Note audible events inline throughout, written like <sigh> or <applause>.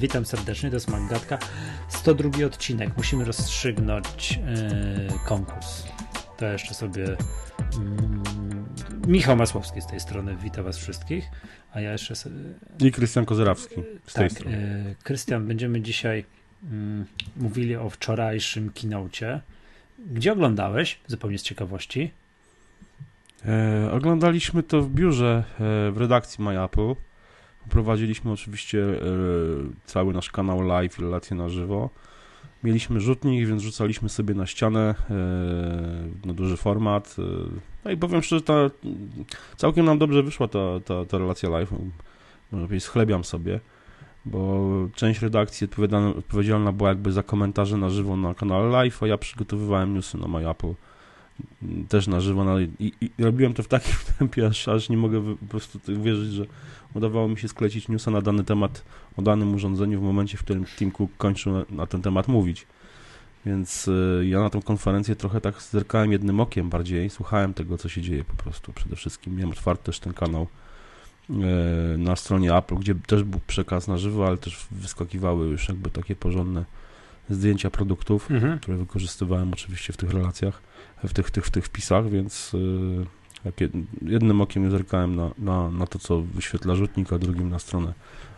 Witam serdecznie, to jest Magatka. 102 odcinek. Musimy rozstrzygnąć yy, konkurs. To jeszcze sobie. Yy, Michał Masłowski z tej strony wita Was wszystkich, a ja jeszcze sobie. I Krystian Kozerawski z tej tak, strony. Yy, Krystian, będziemy dzisiaj mm, mówili o wczorajszym kinocie. Gdzie oglądałeś? Zupełnie z ciekawości. E, oglądaliśmy to w biurze w redakcji MyApple. Prowadziliśmy oczywiście e, cały nasz kanał live relacje na żywo. Mieliśmy rzutnik, więc rzucaliśmy sobie na ścianę e, na duży format. E, no i powiem szczerze, ta, całkiem nam dobrze wyszła ta, ta, ta relacja live. Może powiedzieć, schlebiam sobie, bo część redakcji odpowiedzialna była jakby za komentarze na żywo na kanale live, a ja przygotowywałem newsy na MyApple też na żywo no, i, i, i, robiłem to w takim <laughs> tempie, aż, aż nie mogę po prostu wierzyć, że udawało mi się sklecić newsa na dany temat o danym urządzeniu w momencie, w którym Tim Cook kończył na, na ten temat mówić. Więc y, ja na tą konferencję trochę tak zerkałem jednym okiem bardziej, słuchałem tego, co się dzieje po prostu przede wszystkim. Miałem otwarty też ten kanał y, na stronie Apple, gdzie też był przekaz na żywo, ale też wyskakiwały już jakby takie porządne zdjęcia produktów, mhm. które wykorzystywałem oczywiście w tych relacjach w tych, tych, w tych wpisach, więc y, jednym okiem zerkałem na, na, na to, co wyświetla rzutnik, a drugim na stronę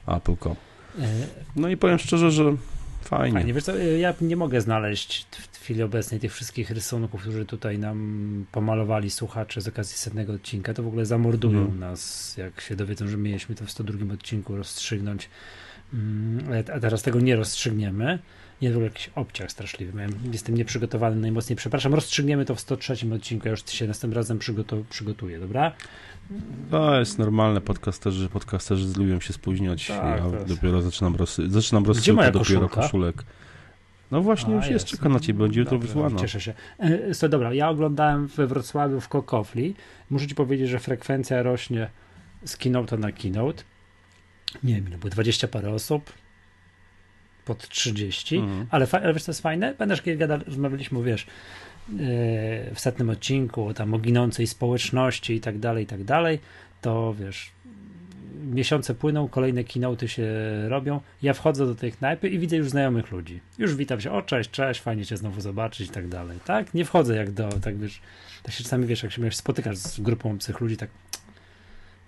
Apple.com. E, no i powiem szczerze, że fajnie. Fajnie, wiesz co, ja nie mogę znaleźć w chwili obecnej tych wszystkich rysunków, które tutaj nam pomalowali słuchacze z okazji setnego odcinka, to w ogóle zamordują hmm. nas, jak się dowiedzą, że mieliśmy to w 102 odcinku rozstrzygnąć, mm, a teraz tego nie rozstrzygniemy nie był jakiś obciach straszliwy. Miałem, jestem nieprzygotowany najmocniej. Przepraszam, rozstrzygniemy to w 103 odcinku. Ja już się następnym razem przygotu- przygotuję, dobra? To jest normalne. Podcasterzy, podcasterzy lubią się spóźniać. Tak, ja dopiero zaczynam, rozsy- zaczynam rozsyłkę dopiero koszulek. No właśnie, A, już jest, czeka na ciebie, będzie jutro wysłana. Cieszę się. E, so, dobra, ja oglądałem we Wrocławiu w Kokofli. Muszę ci powiedzieć, że frekwencja rośnie z keynote na keynote. Nie wiem, było 20 parę osób pod 30, mhm. ale, ale wiesz co jest fajne? Pamiętasz, kiedy gada, rozmawialiśmy, wiesz, yy, w setnym odcinku tam o ginącej społeczności i tak dalej, i tak dalej, to wiesz, miesiące płyną, kolejne keynote'y się robią, ja wchodzę do tej knajpy i widzę już znajomych ludzi. Już witam się, o cześć, cześć, fajnie cię znowu zobaczyć i tak dalej, tak? Nie wchodzę jak do, tak wiesz, tak się czasami, wiesz, jak się spotykasz z grupą obcych ludzi, tak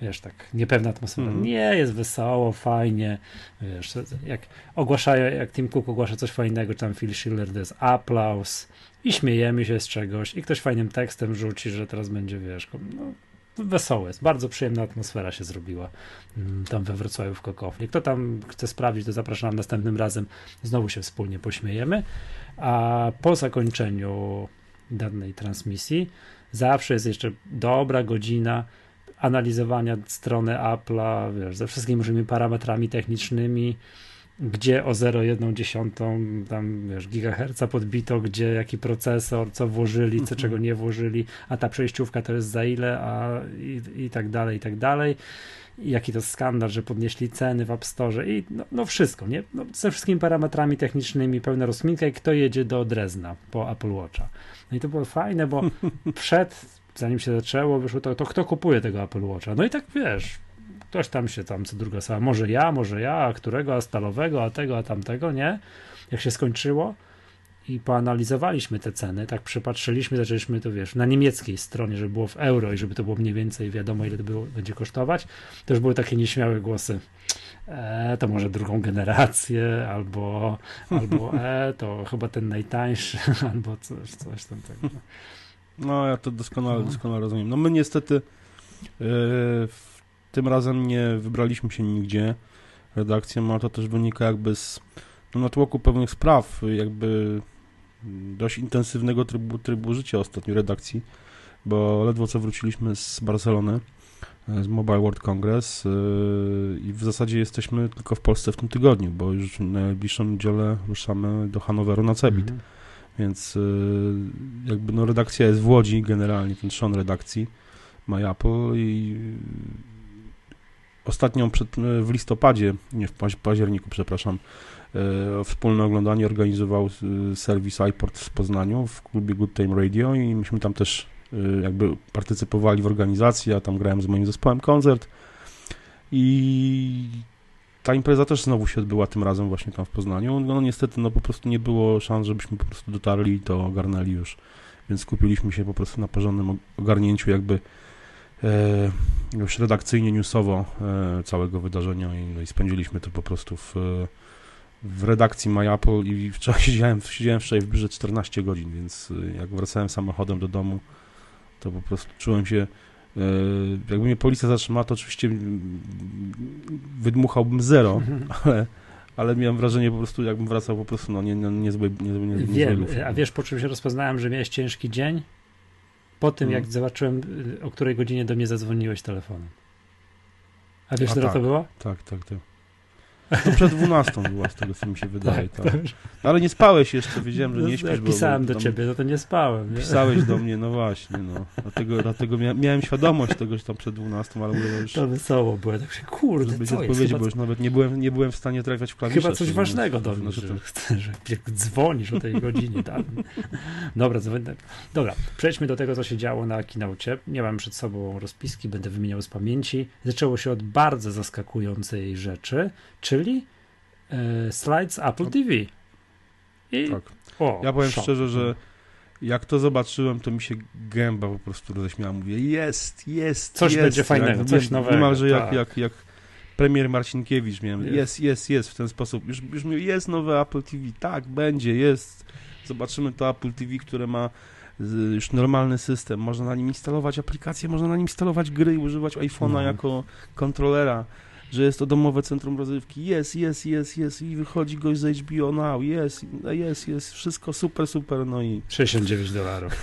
wiesz, tak niepewna atmosfera. Mm. Nie, jest wesoło, fajnie, wiesz, jak ogłaszają, jak Tim Cook ogłasza coś fajnego, czy tam Phil Schiller, to jest aplauz i śmiejemy się z czegoś i ktoś fajnym tekstem rzuci, że teraz będzie, wiesz, no, wesołe jest, bardzo przyjemna atmosfera się zrobiła mm, tam we Wrocławiu w Kokofli. Kto tam chce sprawdzić, to zapraszam następnym razem, znowu się wspólnie pośmiejemy, a po zakończeniu danej transmisji zawsze jest jeszcze dobra godzina analizowania strony Apple'a, wiesz, ze wszystkimi możliwymi parametrami technicznymi, gdzie o 0,1 tam, wiesz, gigaherca podbito, gdzie jaki procesor, co włożyli, co mhm. czego nie włożyli, a ta przejściówka to jest za ile, a i, i tak dalej, i tak dalej. I jaki to skandal, że podnieśli ceny w App Store i no, no wszystko, nie? No, ze wszystkimi parametrami technicznymi, pełna rozkminka i kto jedzie do Drezna po Apple Watcha. No i to było fajne, bo <laughs> przed zanim się zaczęło, wyszło to, to kto kupuje tego Apple Watcha? No i tak wiesz, ktoś tam się tam co druga sama, może ja, może ja, a którego, a stalowego, a tego, a tamtego, nie? Jak się skończyło i poanalizowaliśmy te ceny, tak przypatrzyliśmy, zaczęliśmy to, wiesz, na niemieckiej stronie, żeby było w euro i żeby to było mniej więcej wiadomo, ile to było, będzie kosztować, to już były takie nieśmiałe głosy. E, to może drugą generację, albo, albo <laughs> e, to chyba ten najtańszy, <laughs> albo coś, coś tam tego. No, ja to doskonale, no. doskonale rozumiem. No my niestety yy, tym razem nie wybraliśmy się nigdzie redakcją, ale to też wynika jakby z no, natłoku pewnych spraw, jakby dość intensywnego trybu, trybu życia ostatnio redakcji, bo ledwo co wróciliśmy z Barcelony, z Mobile World Congress yy, i w zasadzie jesteśmy tylko w Polsce w tym tygodniu, bo już na najbliższą niedzielę ruszamy do Hanoweru na Cebit. Mhm. Więc y, jakby no redakcja jest w Łodzi generalnie, ten trzon redakcji ma Apple i ostatnią przed, w listopadzie, nie w październiku, przepraszam, y, wspólne oglądanie organizował y, serwis iPort w Poznaniu w klubie Good Time Radio i myśmy tam też jakby partycypowali w organizacji, ja tam grałem z moim zespołem koncert i ta impreza też znowu się odbyła tym razem właśnie tam w Poznaniu. No niestety, no po prostu nie było szans, żebyśmy po prostu dotarli i to ogarnęli już. Więc skupiliśmy się po prostu na porządnym ogarnięciu jakby e, już redakcyjnie, newsowo e, całego wydarzenia i, no i spędziliśmy to po prostu w, w redakcji MyApple i wczoraj <laughs> siedziałem, siedziałem wczoraj w biurze 14 godzin, więc e, jak wracałem samochodem do domu, to po prostu czułem się jakby mnie policja zatrzymała, to oczywiście wydmuchałbym zero, <laughs> ale, ale miałem wrażenie po prostu, jakbym wracał po prostu, no nie, nie, niezłej, niezłej, niezłej Wiem, a wiesz po czym się rozpoznałem, że miałeś ciężki dzień? Po tym, hmm. jak zobaczyłem, o której godzinie do mnie zadzwoniłeś telefonem. A wiesz, która tak, to była? Tak, tak, tak. To przed 12 była, z tego co mi się wydaje. Tak, tak. Ale nie spałeś jeszcze, wiedziałem, że nie śpisz. No, pisałem do ciebie, no to nie spałem. Nie? Pisałeś do mnie, no właśnie, no. Dlatego, dlatego miałem świadomość tego, że tam przed 12, ale mówię, już... To wesoło było, tak się, kurde, Żeby co odpowiedzieć, chyba... bo już nawet nie byłem, nie byłem w stanie trafiać w klawisze. Chyba coś ważnego do mnie, że, że, że, dzwonisz o tej godzinie, tak? Dobra, dobra, przejdźmy do tego, co się działo na kinaucie. Nie mam przed sobą rozpiski, będę wymieniał z pamięci. Zaczęło się od bardzo zaskakującej rzeczy, czyli e, slides Apple TV. I, tak. O, ja powiem szok. szczerze, że jak to zobaczyłem, to mi się gęba po prostu roześmiała. Mówię, jest, jest, Coś jest. będzie fajnego, jak, coś nowego. Niemalże tak. jak, jak, jak premier Marcinkiewicz miałem. Jest, jest, jest w ten sposób. Już, już mówię, jest nowe Apple TV. Tak, będzie, jest. Zobaczymy to Apple TV, które ma już normalny system. Można na nim instalować aplikacje, można na nim instalować gry i używać iPhone'a no. jako kontrolera że jest to domowe centrum rozrywki. Jest, jest, jest, jest i wychodzi gość z HBO Now. Jest, jest, jest, wszystko super, super, no i... 69 dolarów.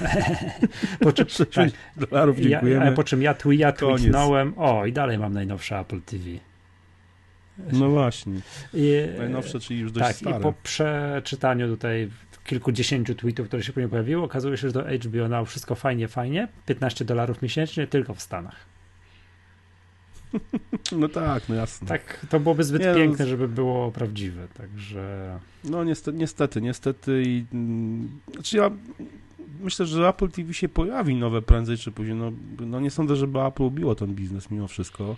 <laughs> po czym, 60 tak, dolarów, dziękujemy. Ja, po czym ja, tu, ja tweetnąłem, o i dalej mam najnowsze Apple TV. No właśnie. I, Najnowsze, czyli już dość tak, stare. i po przeczytaniu tutaj kilkudziesięciu tweetów, które się później pojawiły, okazuje się, że do HBO Now wszystko fajnie, fajnie, 15 dolarów miesięcznie tylko w Stanach. <laughs> No tak, no jasne. Tak, to byłoby zbyt nie, no piękne, żeby było prawdziwe, także... No niestety, niestety, niestety i... Mm, znaczy ja myślę, że Apple TV się pojawi nowe prędzej czy później, no, no nie sądzę, żeby Apple ubiło ten biznes mimo wszystko.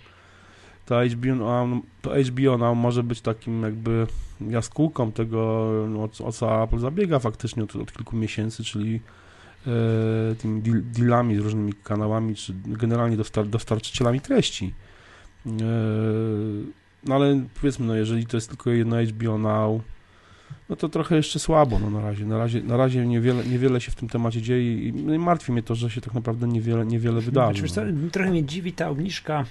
To HBO, to HBO no, może być takim jakby jaskółką tego, no, o co Apple zabiega faktycznie od, od kilku miesięcy, czyli e, tymi dealami z różnymi kanałami, czy generalnie dostar dostarczycielami treści. E, no ale powiedzmy, no jeżeli to jest tylko jedno HBO Now, no to trochę jeszcze słabo, no na razie. Na razie, na razie niewiele, niewiele się w tym temacie dzieje i no martwi mnie to, że się tak naprawdę niewiele, niewiele wydarzy. Znaczy, no. Trochę mnie dziwi ta obniżka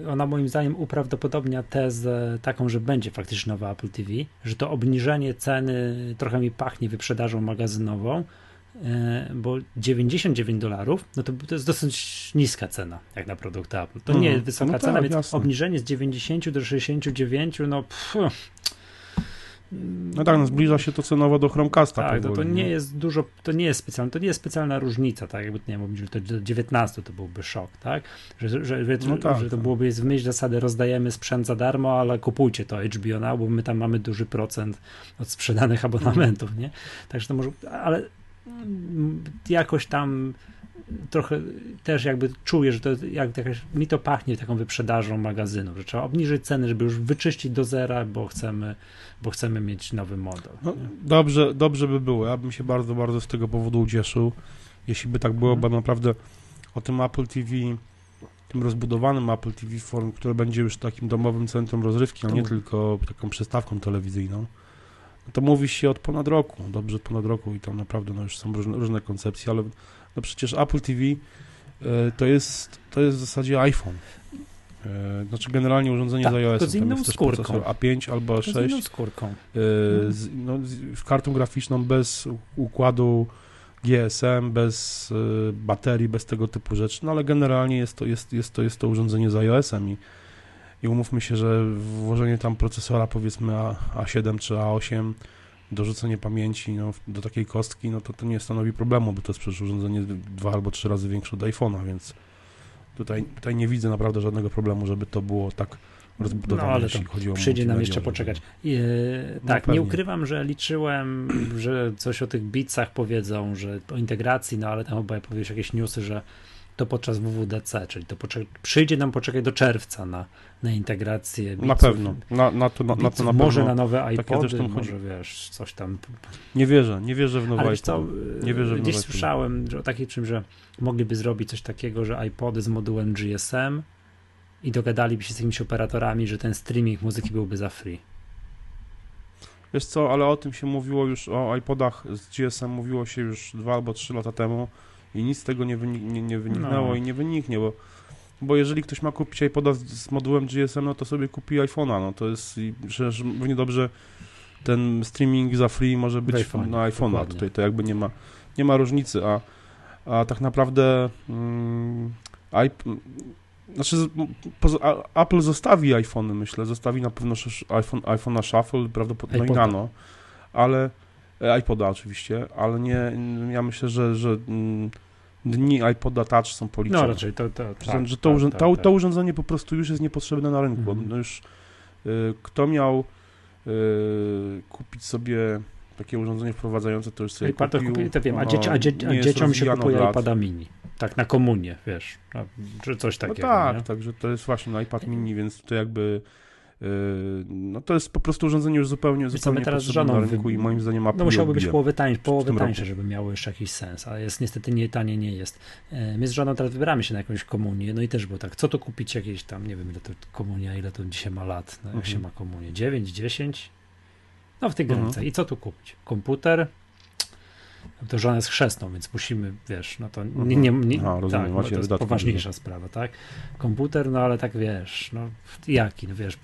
yy, ona moim zdaniem uprawdopodobnia tezę taką, że będzie faktycznie nowa Apple TV, że to obniżenie ceny trochę mi pachnie wyprzedażą magazynową, bo 99 dolarów, no to, to jest dosyć niska cena, jak na produkt Apple. To nie jest mhm. wysoka no cena, tak, więc jasne. obniżenie z 90 do 69, no pff, no tak, no zbliża się to cenowo do Chromecasta. Tak, to, to nie jest dużo, to nie jest specjalna, to nie jest specjalna różnica, tak, jakby nie wiem, to do 19 to byłby szok, tak, że, że, że, no tak, że to tak. byłoby w myśl zasady rozdajemy sprzęt za darmo, ale kupujcie to HBO Now, bo my tam mamy duży procent od sprzedanych <laughs> abonamentów, nie, także to może, ale jakoś tam trochę też jakby czuję, że to jak jakaś, mi to pachnie taką wyprzedażą magazynu, że trzeba obniżyć ceny, żeby już wyczyścić do zera, bo chcemy, bo chcemy mieć nowy model. No, dobrze, dobrze by było. Ja bym się bardzo, bardzo z tego powodu ucieszył, jeśli by tak było, hmm. bo naprawdę o tym Apple TV, tym rozbudowanym Apple TV Forum, które będzie już takim domowym centrum rozrywki, a nie tylko taką przystawką telewizyjną, to mówi się od ponad roku, dobrze od ponad roku i tam naprawdę no, już są różne, różne koncepcje, ale no przecież Apple TV e, to jest, to jest w zasadzie iPhone. E, znaczy generalnie urządzenie tak, z iOS. Z inną skórką. A5 albo A6. Z inną skórką. E, z, no, z kartą graficzną bez układu GSM, bez baterii, bez tego typu rzeczy, no ale generalnie jest to, jest, jest to, jest to urządzenie z iOS-em i i umówmy się, że włożenie tam procesora powiedzmy A, A7 czy A8, dorzucenie pamięci no, do takiej kostki, no to to nie stanowi problemu, bo to jest przecież urządzenie dwa albo trzy razy większe od iPhone'a, więc tutaj, tutaj nie widzę naprawdę żadnego problemu, żeby to było tak rozbudowane, No, ale jeśli chodzi o Przyjdzie nam jeszcze poczekać. E, No, tak, pewnie. nie ukrywam, że liczyłem, że coś o tych bitsach powiedzą, że o integracji, no ale tam chyba powiesz jakieś newsy, że to podczas WWDC, czyli to przyjdzie nam poczekać do czerwca na, na integrację Na bitsów, pewno, na, na to na, na, to na może na nowe iPody, zresztą może wiesz, coś tam. Nie wierzę, nie wierzę w nowe iPhony. Nie wierzę w gdzieś nowe iPhony. słyszałem że o takim czym, że mogliby zrobić coś takiego, że iPody z modułem GSM i dogadaliby się z jakimiś operatorami, że ten streaming muzyki byłby za free. Wiesz co, ale o tym się mówiło już, o iPodach z GSM mówiło się już dwa albo trzy lata temu i nic z tego nie, wynik, nie, nie wyniknęło No. i nie wyniknie, bo, bo jeżeli ktoś ma kupić iPoda z, z modułem GSM, no to sobie kupi iPhone'a, no to jest i przecież równie dobrze ten streaming za free może być W iPhone'ie, na iPhone'a, tutaj to jakby nie ma, nie ma różnicy, a, a tak naprawdę mm, iP- znaczy, Apple zostawi iPhony, myślę, zostawi na pewno sz- iPhone, iPhone'a Shuffle, prawdopodobnie no i. Nano, ale iPoda oczywiście, ale nie, ja myślę, że, że mm, dni iPoda Touch są policzone. No raczej to, to, tak, że to, tak, tak, to, tak. to urządzenie po prostu już jest niepotrzebne na rynku. Mhm. No już y, kto miał y, kupić sobie takie urządzenie wprowadzające, to już sobie iPad to kupił. kupi, to wiem, a, No, dzieci, a, dzie, a dzieciom się kupuje lat. iPada mini. Tak, na komunię, wiesz, no, czy coś No takiego. tak, nie? także to jest właśnie no, iPad mini, więc to jakby no to jest po prostu urządzenie już zupełnie, Wiesz zupełnie teraz żoną na rynku wy- i moim zdaniem Apple No musiałoby być połowy, tań, połowy tym tańsze, żeby miało jeszcze jakiś sens, ale jest niestety nie tanie nie jest. E, My z żoną teraz wybieramy się na jakąś komunię, no i też było tak, co to kupić jakieś tam, nie wiem ile to komunia, ile to dzisiaj ma lat, no, jak Mhm. się ma komunię, 9, 10? No w tej Mhm. granicy. I co tu kupić? Komputer? No To żona jest chrzestną, więc musimy, wiesz, no to nie, nie, nie Aha, rozumiem, tak, no to jest poważniejsza sprawa, tak? Komputer, no ale tak wiesz, no jaki, no wiesz,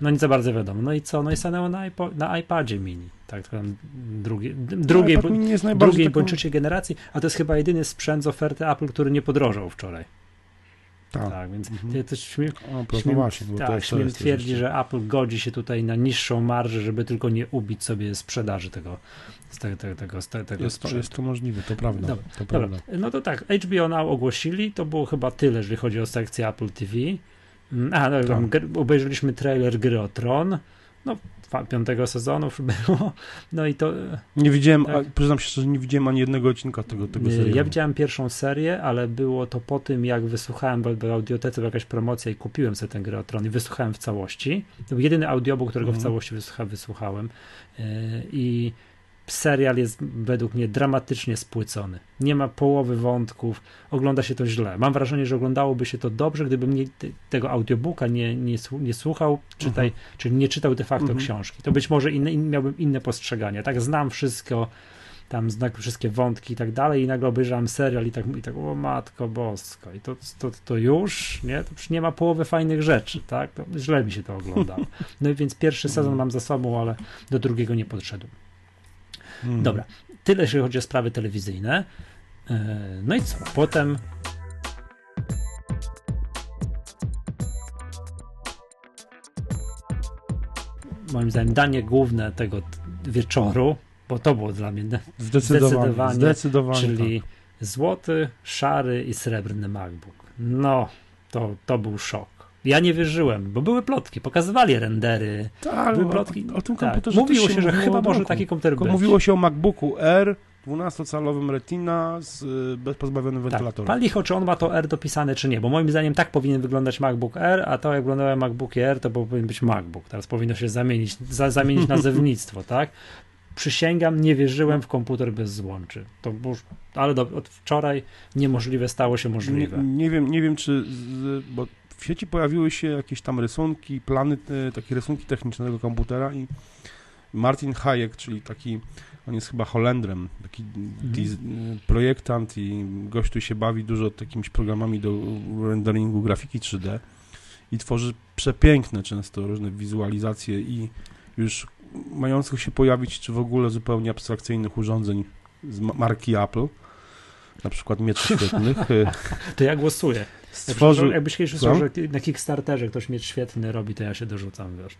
no nie za bardzo wiadomo. No i co? No i stanęło na, na iPadzie mini, tak, tam drugie, drugiej, iPad najbardziej drugiej taką- generacji, a to jest chyba jedyny sprzęt z oferty Apple, który nie podrożał wczoraj. Tak. Tak, więc Mhm. to, to śmiem, O, proszę, śmiem, właśnie, bo tak, śmiem twierdzi, że Apple godzi się tutaj na niższą marżę, żeby tylko nie ubić sobie sprzedaży tego, tego, tego, tego, tego Jest to, sprzętu. jest to możliwe, to prawda. Dobra, to Dobra, prawda. no to tak, HBO Now ogłosili, to było chyba tyle, jeżeli chodzi o sekcję Apple TV. Mm, A, no, Tak. obejrzeliśmy trailer gry o Tron, no piątego sezonu już <laughs> było, no i to... Nie widziałem, Tak. a, przyznam się szczerze, nie widziałem ani jednego odcinka tego, tego serialu. Ja widziałem pierwszą serię, ale było to po tym, jak wysłuchałem, bo w audiotece była jakaś promocja i kupiłem sobie tę grę o Tron i wysłuchałem w całości. To był jedyny audiobook, którego w Mhm. całości wysłucha, wysłuchałem. Y, I serial jest według mnie dramatycznie spłycony. Nie ma połowy wątków, ogląda się to źle. Mam wrażenie, że oglądałoby się to dobrze, gdybym nie, te- tego audiobooka nie, nie, nie słuchał, czytaj, Mhm. czyli nie czytał de facto Mhm. książki. To być może inne, in, miałbym inne postrzegania. Tak, znam wszystko, tam znam wszystkie wątki i tak dalej i nagle obejrzałem serial i tak, i tak o matko bosko i to, to, to już, nie? To już nie ma połowy fajnych rzeczy, tak? To źle mi się to oglądało. <laughs> No i więc pierwszy Mhm. sezon mam za sobą, ale do drugiego nie podszedłem. Mhm. Dobra, tyle jeśli chodzi o sprawy telewizyjne. E, No i co? Potem moim zdaniem danie główne tego wieczoru, bo to było dla mnie, Zdecydowanie, zdecydowanie, zdecydowanie czyli tak. złoty, szary i srebrny MacBook. No, to, to był szok. Ja nie wierzyłem, bo były plotki, pokazywali rendery, Tak, były o, plotki. o tym tak. komputerze Mówiło też się, że mówiło chyba może taki komputer Tylko być. Mówiło się o MacBooku R 12-calowym Retina z y, bez pozbawionym Tak. wentylatorem. Pan licho, czy on ma to R dopisane, czy nie, bo moim zdaniem tak powinien wyglądać MacBook R, a to jak wyglądały MacBooki R, to powinien być MacBook. Teraz powinno się zamienić, za, zamienić <laughs> nazewnictwo, tak? Przysięgam, nie wierzyłem w komputer bez złączy. To już, ale do, od wczoraj niemożliwe stało się nie, możliwe. nie, wiem, nie wiem, czy. Z, bo w sieci pojawiły się jakieś tam rysunki, plany, e, takie rysunki techniczne tego komputera i Martin Hayek, czyli taki, on jest chyba Holendrem, taki diz, projektant i gość tu się bawi dużo takimiś programami do renderingu grafiki 3D i tworzy przepiękne często różne wizualizacje i już mających się pojawić, czy w ogóle zupełnie abstrakcyjnych urządzeń z ma- marki Apple, na przykład mieczy <laughs> świetnych, e, To ja głosuję. Stworzył, Jakbyś kiedyś usłyszał, że na Kickstarterze ktoś mieć świetny robi, to ja się dorzucam, wiesz.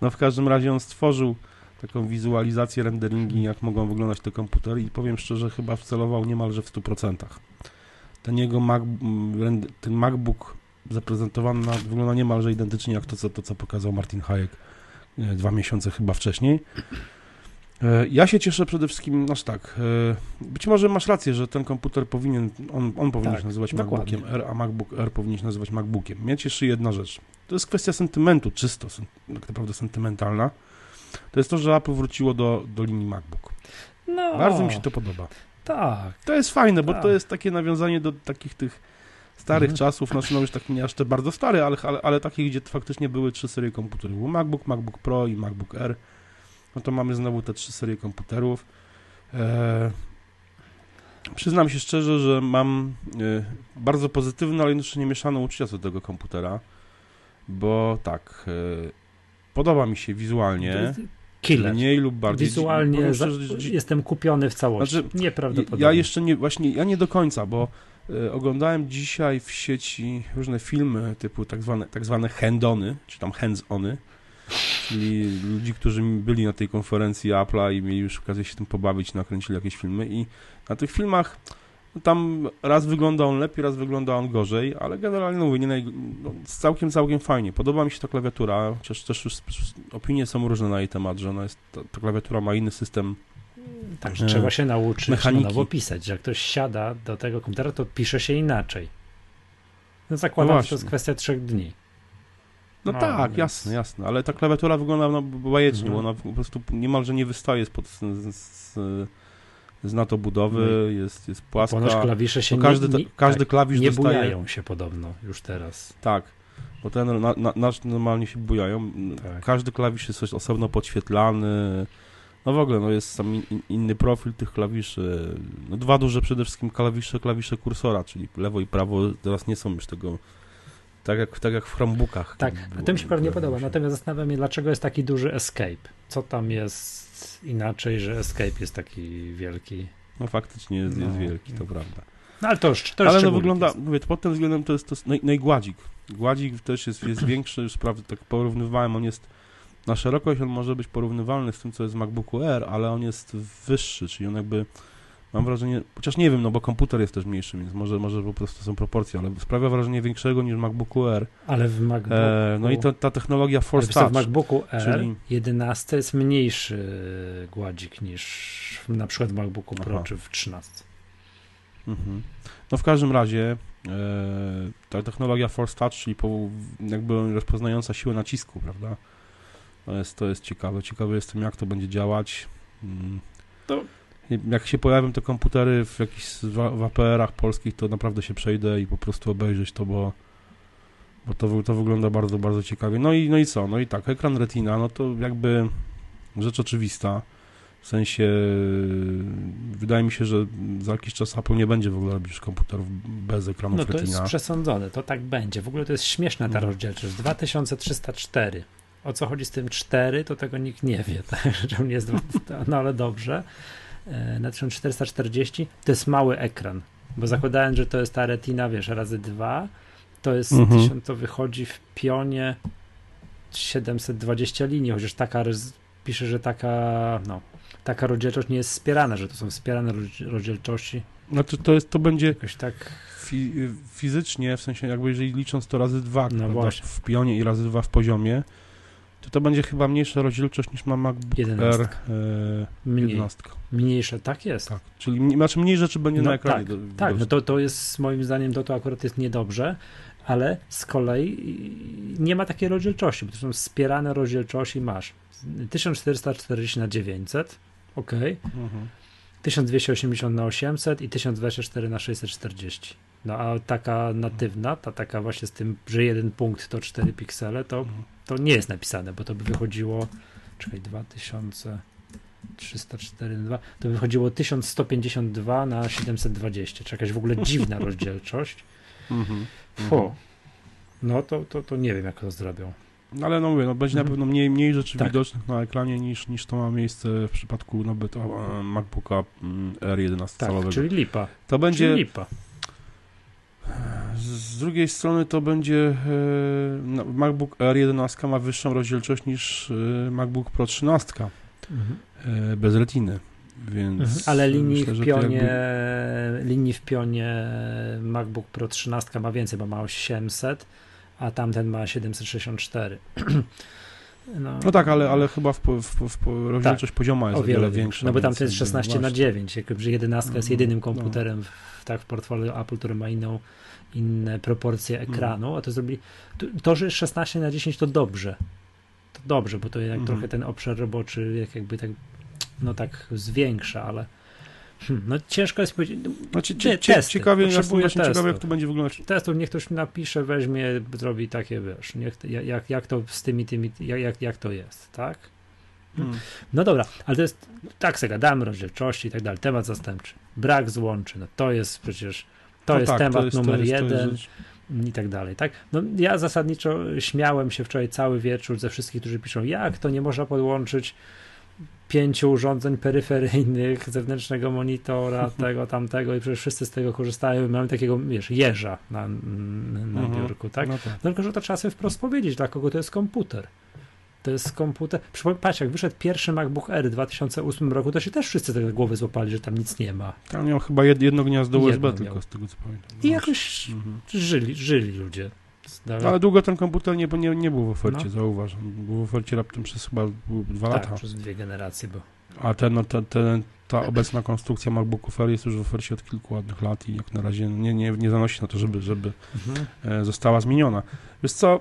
No w każdym razie on stworzył taką wizualizację, renderingi, jak mogą wyglądać te komputery i powiem szczerze, chyba wcelował niemalże w 100%. Ten jego Mac, ten MacBook zaprezentowana, wygląda niemalże identycznie jak to, co, to, co pokazał Martin Hayek e, dwa miesiące chyba wcześniej. E, Ja się cieszę przede wszystkim, znaczy tak, e, być może masz rację, że ten komputer powinien, on, on powinien Tak, się nazywać dokładnie. MacBookiem R, a MacBook R powinien się nazywać MacBookiem. Mnie cieszy jedna rzecz. To jest kwestia sentymentu, czysto, tak naprawdę sentymentalna. To jest to, że Apple wróciło do, do linii MacBook. No, Bardzo mi się to podoba. Tak, To jest fajne, bo Tak. to jest takie nawiązanie do takich tych starych Mhm. czasów, znaczy no już tak nie aż te bardzo stare, ale, ale, ale takich, gdzie faktycznie były trzy serie komputerów. Był MacBook, MacBook Pro i MacBook Air. No to mamy znowu te trzy serie komputerów. E, przyznam się szczerze, że mam e, bardzo pozytywne, ale jednocześnie mieszane uczucia co do tego komputera, bo tak, e, podoba mi się wizualnie, killer. mniej lub bardziej. Wizualnie za, jestem kupiony w całości. Znaczy, Nieprawdopodobnie. ja jeszcze nie, właśnie, ja nie do końca, bo e, oglądałem dzisiaj w sieci różne filmy typu tak zwane, tak zwane handony, czy tam hands-ony, czyli ludzi, którzy byli na tej konferencji Apple'a i mieli już okazję się tym pobawić, nakręcili jakieś filmy i na tych filmach no, tam raz wygląda on lepiej, raz wygląda on gorzej, ale generalnie no, mówię, nie naj... no, całkiem, całkiem fajnie. Podoba mi się ta klawiatura, chociaż też już opinie są różne na jej temat, że ona jest, ta, ta klawiatura ma inny system Także e, trzeba się nauczyć mechaniki. na nowo pisać. że Jak ktoś siada do tego komputera, to pisze się inaczej. No zakładam, No że to jest kwestia trzech dni. No, No, tak, więc- jasne, jasne, ale ta klawiatura wygląda no, bajecznie, Mhm. bo ona po prostu niemalże nie wystaje spod, z, z, z NATO budowy, jest, jest płaska. Ponoć klawisze się bo każdy, nie, nie, każdy tak, klawisz nie dostaje... bujają się podobno już teraz. Tak, bo ten na, na, nasz normalnie się bujają. Tak. Każdy klawisz jest coś osobno podświetlany. No w ogóle, no jest sam in, inny profil tych klawiszy. No dwa duże przede wszystkim klawisze, klawisze kursora, czyli lewo i prawo teraz nie są już tego tak jak, tak jak w Chromebookach. Tak, a mi się pewnie podoba. Natomiast zastanawiam się, dlaczego jest taki duży escape. Co tam jest inaczej, że escape jest taki wielki. No faktycznie jest, jest No. wielki, to prawda. No ale to już, to już Ale no wygląda, mówię, pod tym względem to jest, to naj, najgładzik. Gładzik też jest, jest większy, już sprawdzę, tak porównywałem, on jest na szerokość, on może być porównywalny z tym, co jest w MacBooku Air, ale on jest wyższy, czyli on jakby, mam wrażenie, chociaż nie wiem, no bo komputer jest też mniejszy, więc może, może po prostu są proporcje, ale sprawia wrażenie większego niż w MacBooku Air. Ale w MacBooku, E, no i to, ta technologia Force co, w Touch, MacBooku R czyli- 11 jest mniejszy gładzik niż w- na przykład w MacBooku Pro Aha. czy w 13. Mhm. No w każdym razie e, ta technologia Force Touch, czyli po, jakby rozpoznająca siłę nacisku, prawda? To jest, to jest ciekawe. Ciekawy jestem, jak to będzie działać. Mm. To- Jak się pojawią te komputery w jakichś w, APR-ach polskich, to naprawdę się przejdę i po prostu obejrzeć to, bo, bo to, to wygląda bardzo, bardzo ciekawie. No i, no i co? No i tak, ekran Retina, no to jakby rzecz oczywista. W sensie wydaje mi się, że za jakiś czas Apple nie będzie w ogóle robić komputerów bez ekranów No to jest Retina. przesądzone, to tak będzie. W ogóle to jest śmieszna ta No. rozdzielczość. 2304. O co chodzi z tym 4, to tego nikt nie wie. Tak? Że on jest, no ale dobrze. E, Na 1440 to jest mały ekran, bo zakładałem, że to jest ta retina, wiesz, razy 2, to jest Mhm. 1000, to wychodzi w pionie 720 linii, chociaż taka pisze, że taka, no, taka rozdzielczość nie jest wspierana, że to są wspierane roz- rozdzielczości. Znaczy to, jest, to będzie Jakoś tak fi, fizycznie, w sensie jakby jeżeli licząc to razy dwa No w pionie i razy dwa w poziomie, to to będzie chyba mniejsza rozdzielczość niż ma MacBook Air Jedenastka. e, mniej, 11. mniejsze, tak jest. Tak, czyli znaczy mniej rzeczy będzie No na ekranie. tak, do, Tak, no to, to jest moim zdaniem to, to akurat jest niedobrze, ale z kolei nie ma takiej rozdzielczości, bo to są wspierane rozdzielczości masz 1440 na 900, ok, Mhm. 1280 na 800 i 1024 na 640. No a taka natywna, ta taka właśnie z tym, że jeden punkt to 4 piksele, to, Mhm. To nie jest napisane, bo to by wychodziło, czekaj, 2304 na 2, to by wychodziło 1152 na 720, czy jakaś w ogóle dziwna <laughs> rozdzielczość. Mhm. Fu. No to, to, to nie wiem, jak to zrobią. No ale no mówię, no będzie na Mhm. pewno mniej, mniej rzeczy Tak. widocznych na ekranie niż, niż to ma miejsce w przypadku nawet e, MacBooka mm, R 11 Tak, calowego. czyli lipa. to będzie Czyli lipa. Drugiej strony to będzie e, no, MacBook Air 11 ma wyższą rozdzielczość niż e, MacBook Pro 13 Mhm. e, bez retiny. Więc Mhm. Ale linii myślę, w to pionie, jakby- linii w pionie MacBook Pro 13 ma więcej, bo ma 800, a tamten ma 764. <clears throat> No, No tak, ale, ale chyba w, w, w, rozdzielczość pozioma jest o wiele większa. większy. No bo więc tamten jest jakby 16 na właśnie. 9, jakby że 11 jest Mhm, jedynym no. komputerem w, tak w portfolio Apple, który ma inną inne proporcje Mhm. ekranu, a to zrobili to, że jest 16 na 10 to dobrze. To dobrze, bo to jak Mhm. trochę ten obszar roboczy jak jakby tak no tak zwiększa, ale hmm, no ciężko jest powiedzieć. Znaczy, Nie, cie, cie, testy. ciekawie, Potrzebuję właśnie jak to będzie wyglądać. Testów niech ktoś napisze, weźmie, zrobi takie, wiesz, niech, jak, jak to z tymi, tymi, jak, jak, jak to jest, tak? Hmm. No dobra, ale to jest, tak sobie gadamy, rozdzielczości i tak dalej, temat zastępczy, brak złączy, no to jest przecież, to No jest tak, temat jest- to numer jest- to jest jeden rzecz- i tak dalej, tak? No ja zasadniczo śmiałem się wczoraj cały wieczór ze wszystkich, którzy piszą, jak to nie można podłączyć pięciu urządzeń peryferyjnych, zewnętrznego monitora, <laughs> tego, tamtego i przecież wszyscy z tego korzystają i mamy takiego, wiesz, jeża na, na Mhm. biurku, tak? No tak. No tylko, że to trzeba sobie wprost powiedzieć, dla kogo to jest komputer. To jest komputer. Patrz, jak wyszedł pierwszy MacBook Air w 2008 roku, to się też wszyscy tego głowy złapali, że tam nic nie ma. Tam miał chyba jed, jedno gniazdo Jedno USB miał. tylko, z tego co pamiętam. I jakoś Mhm. żyli, żyli ludzie. No, Ale długo ten komputer nie, nie, nie był w ofercie, No. zauważ. On Był w ofercie raptem przez chyba dwa tak, lata. przez dwie generacje, bo A ten, no, ten, ten, ta obecna konstrukcja MacBooków Air jest już w ofercie od kilku ładnych lat i jak na razie nie, nie, nie zanosi na to, żeby, żeby mhm. e, została zmieniona. Wiesz co,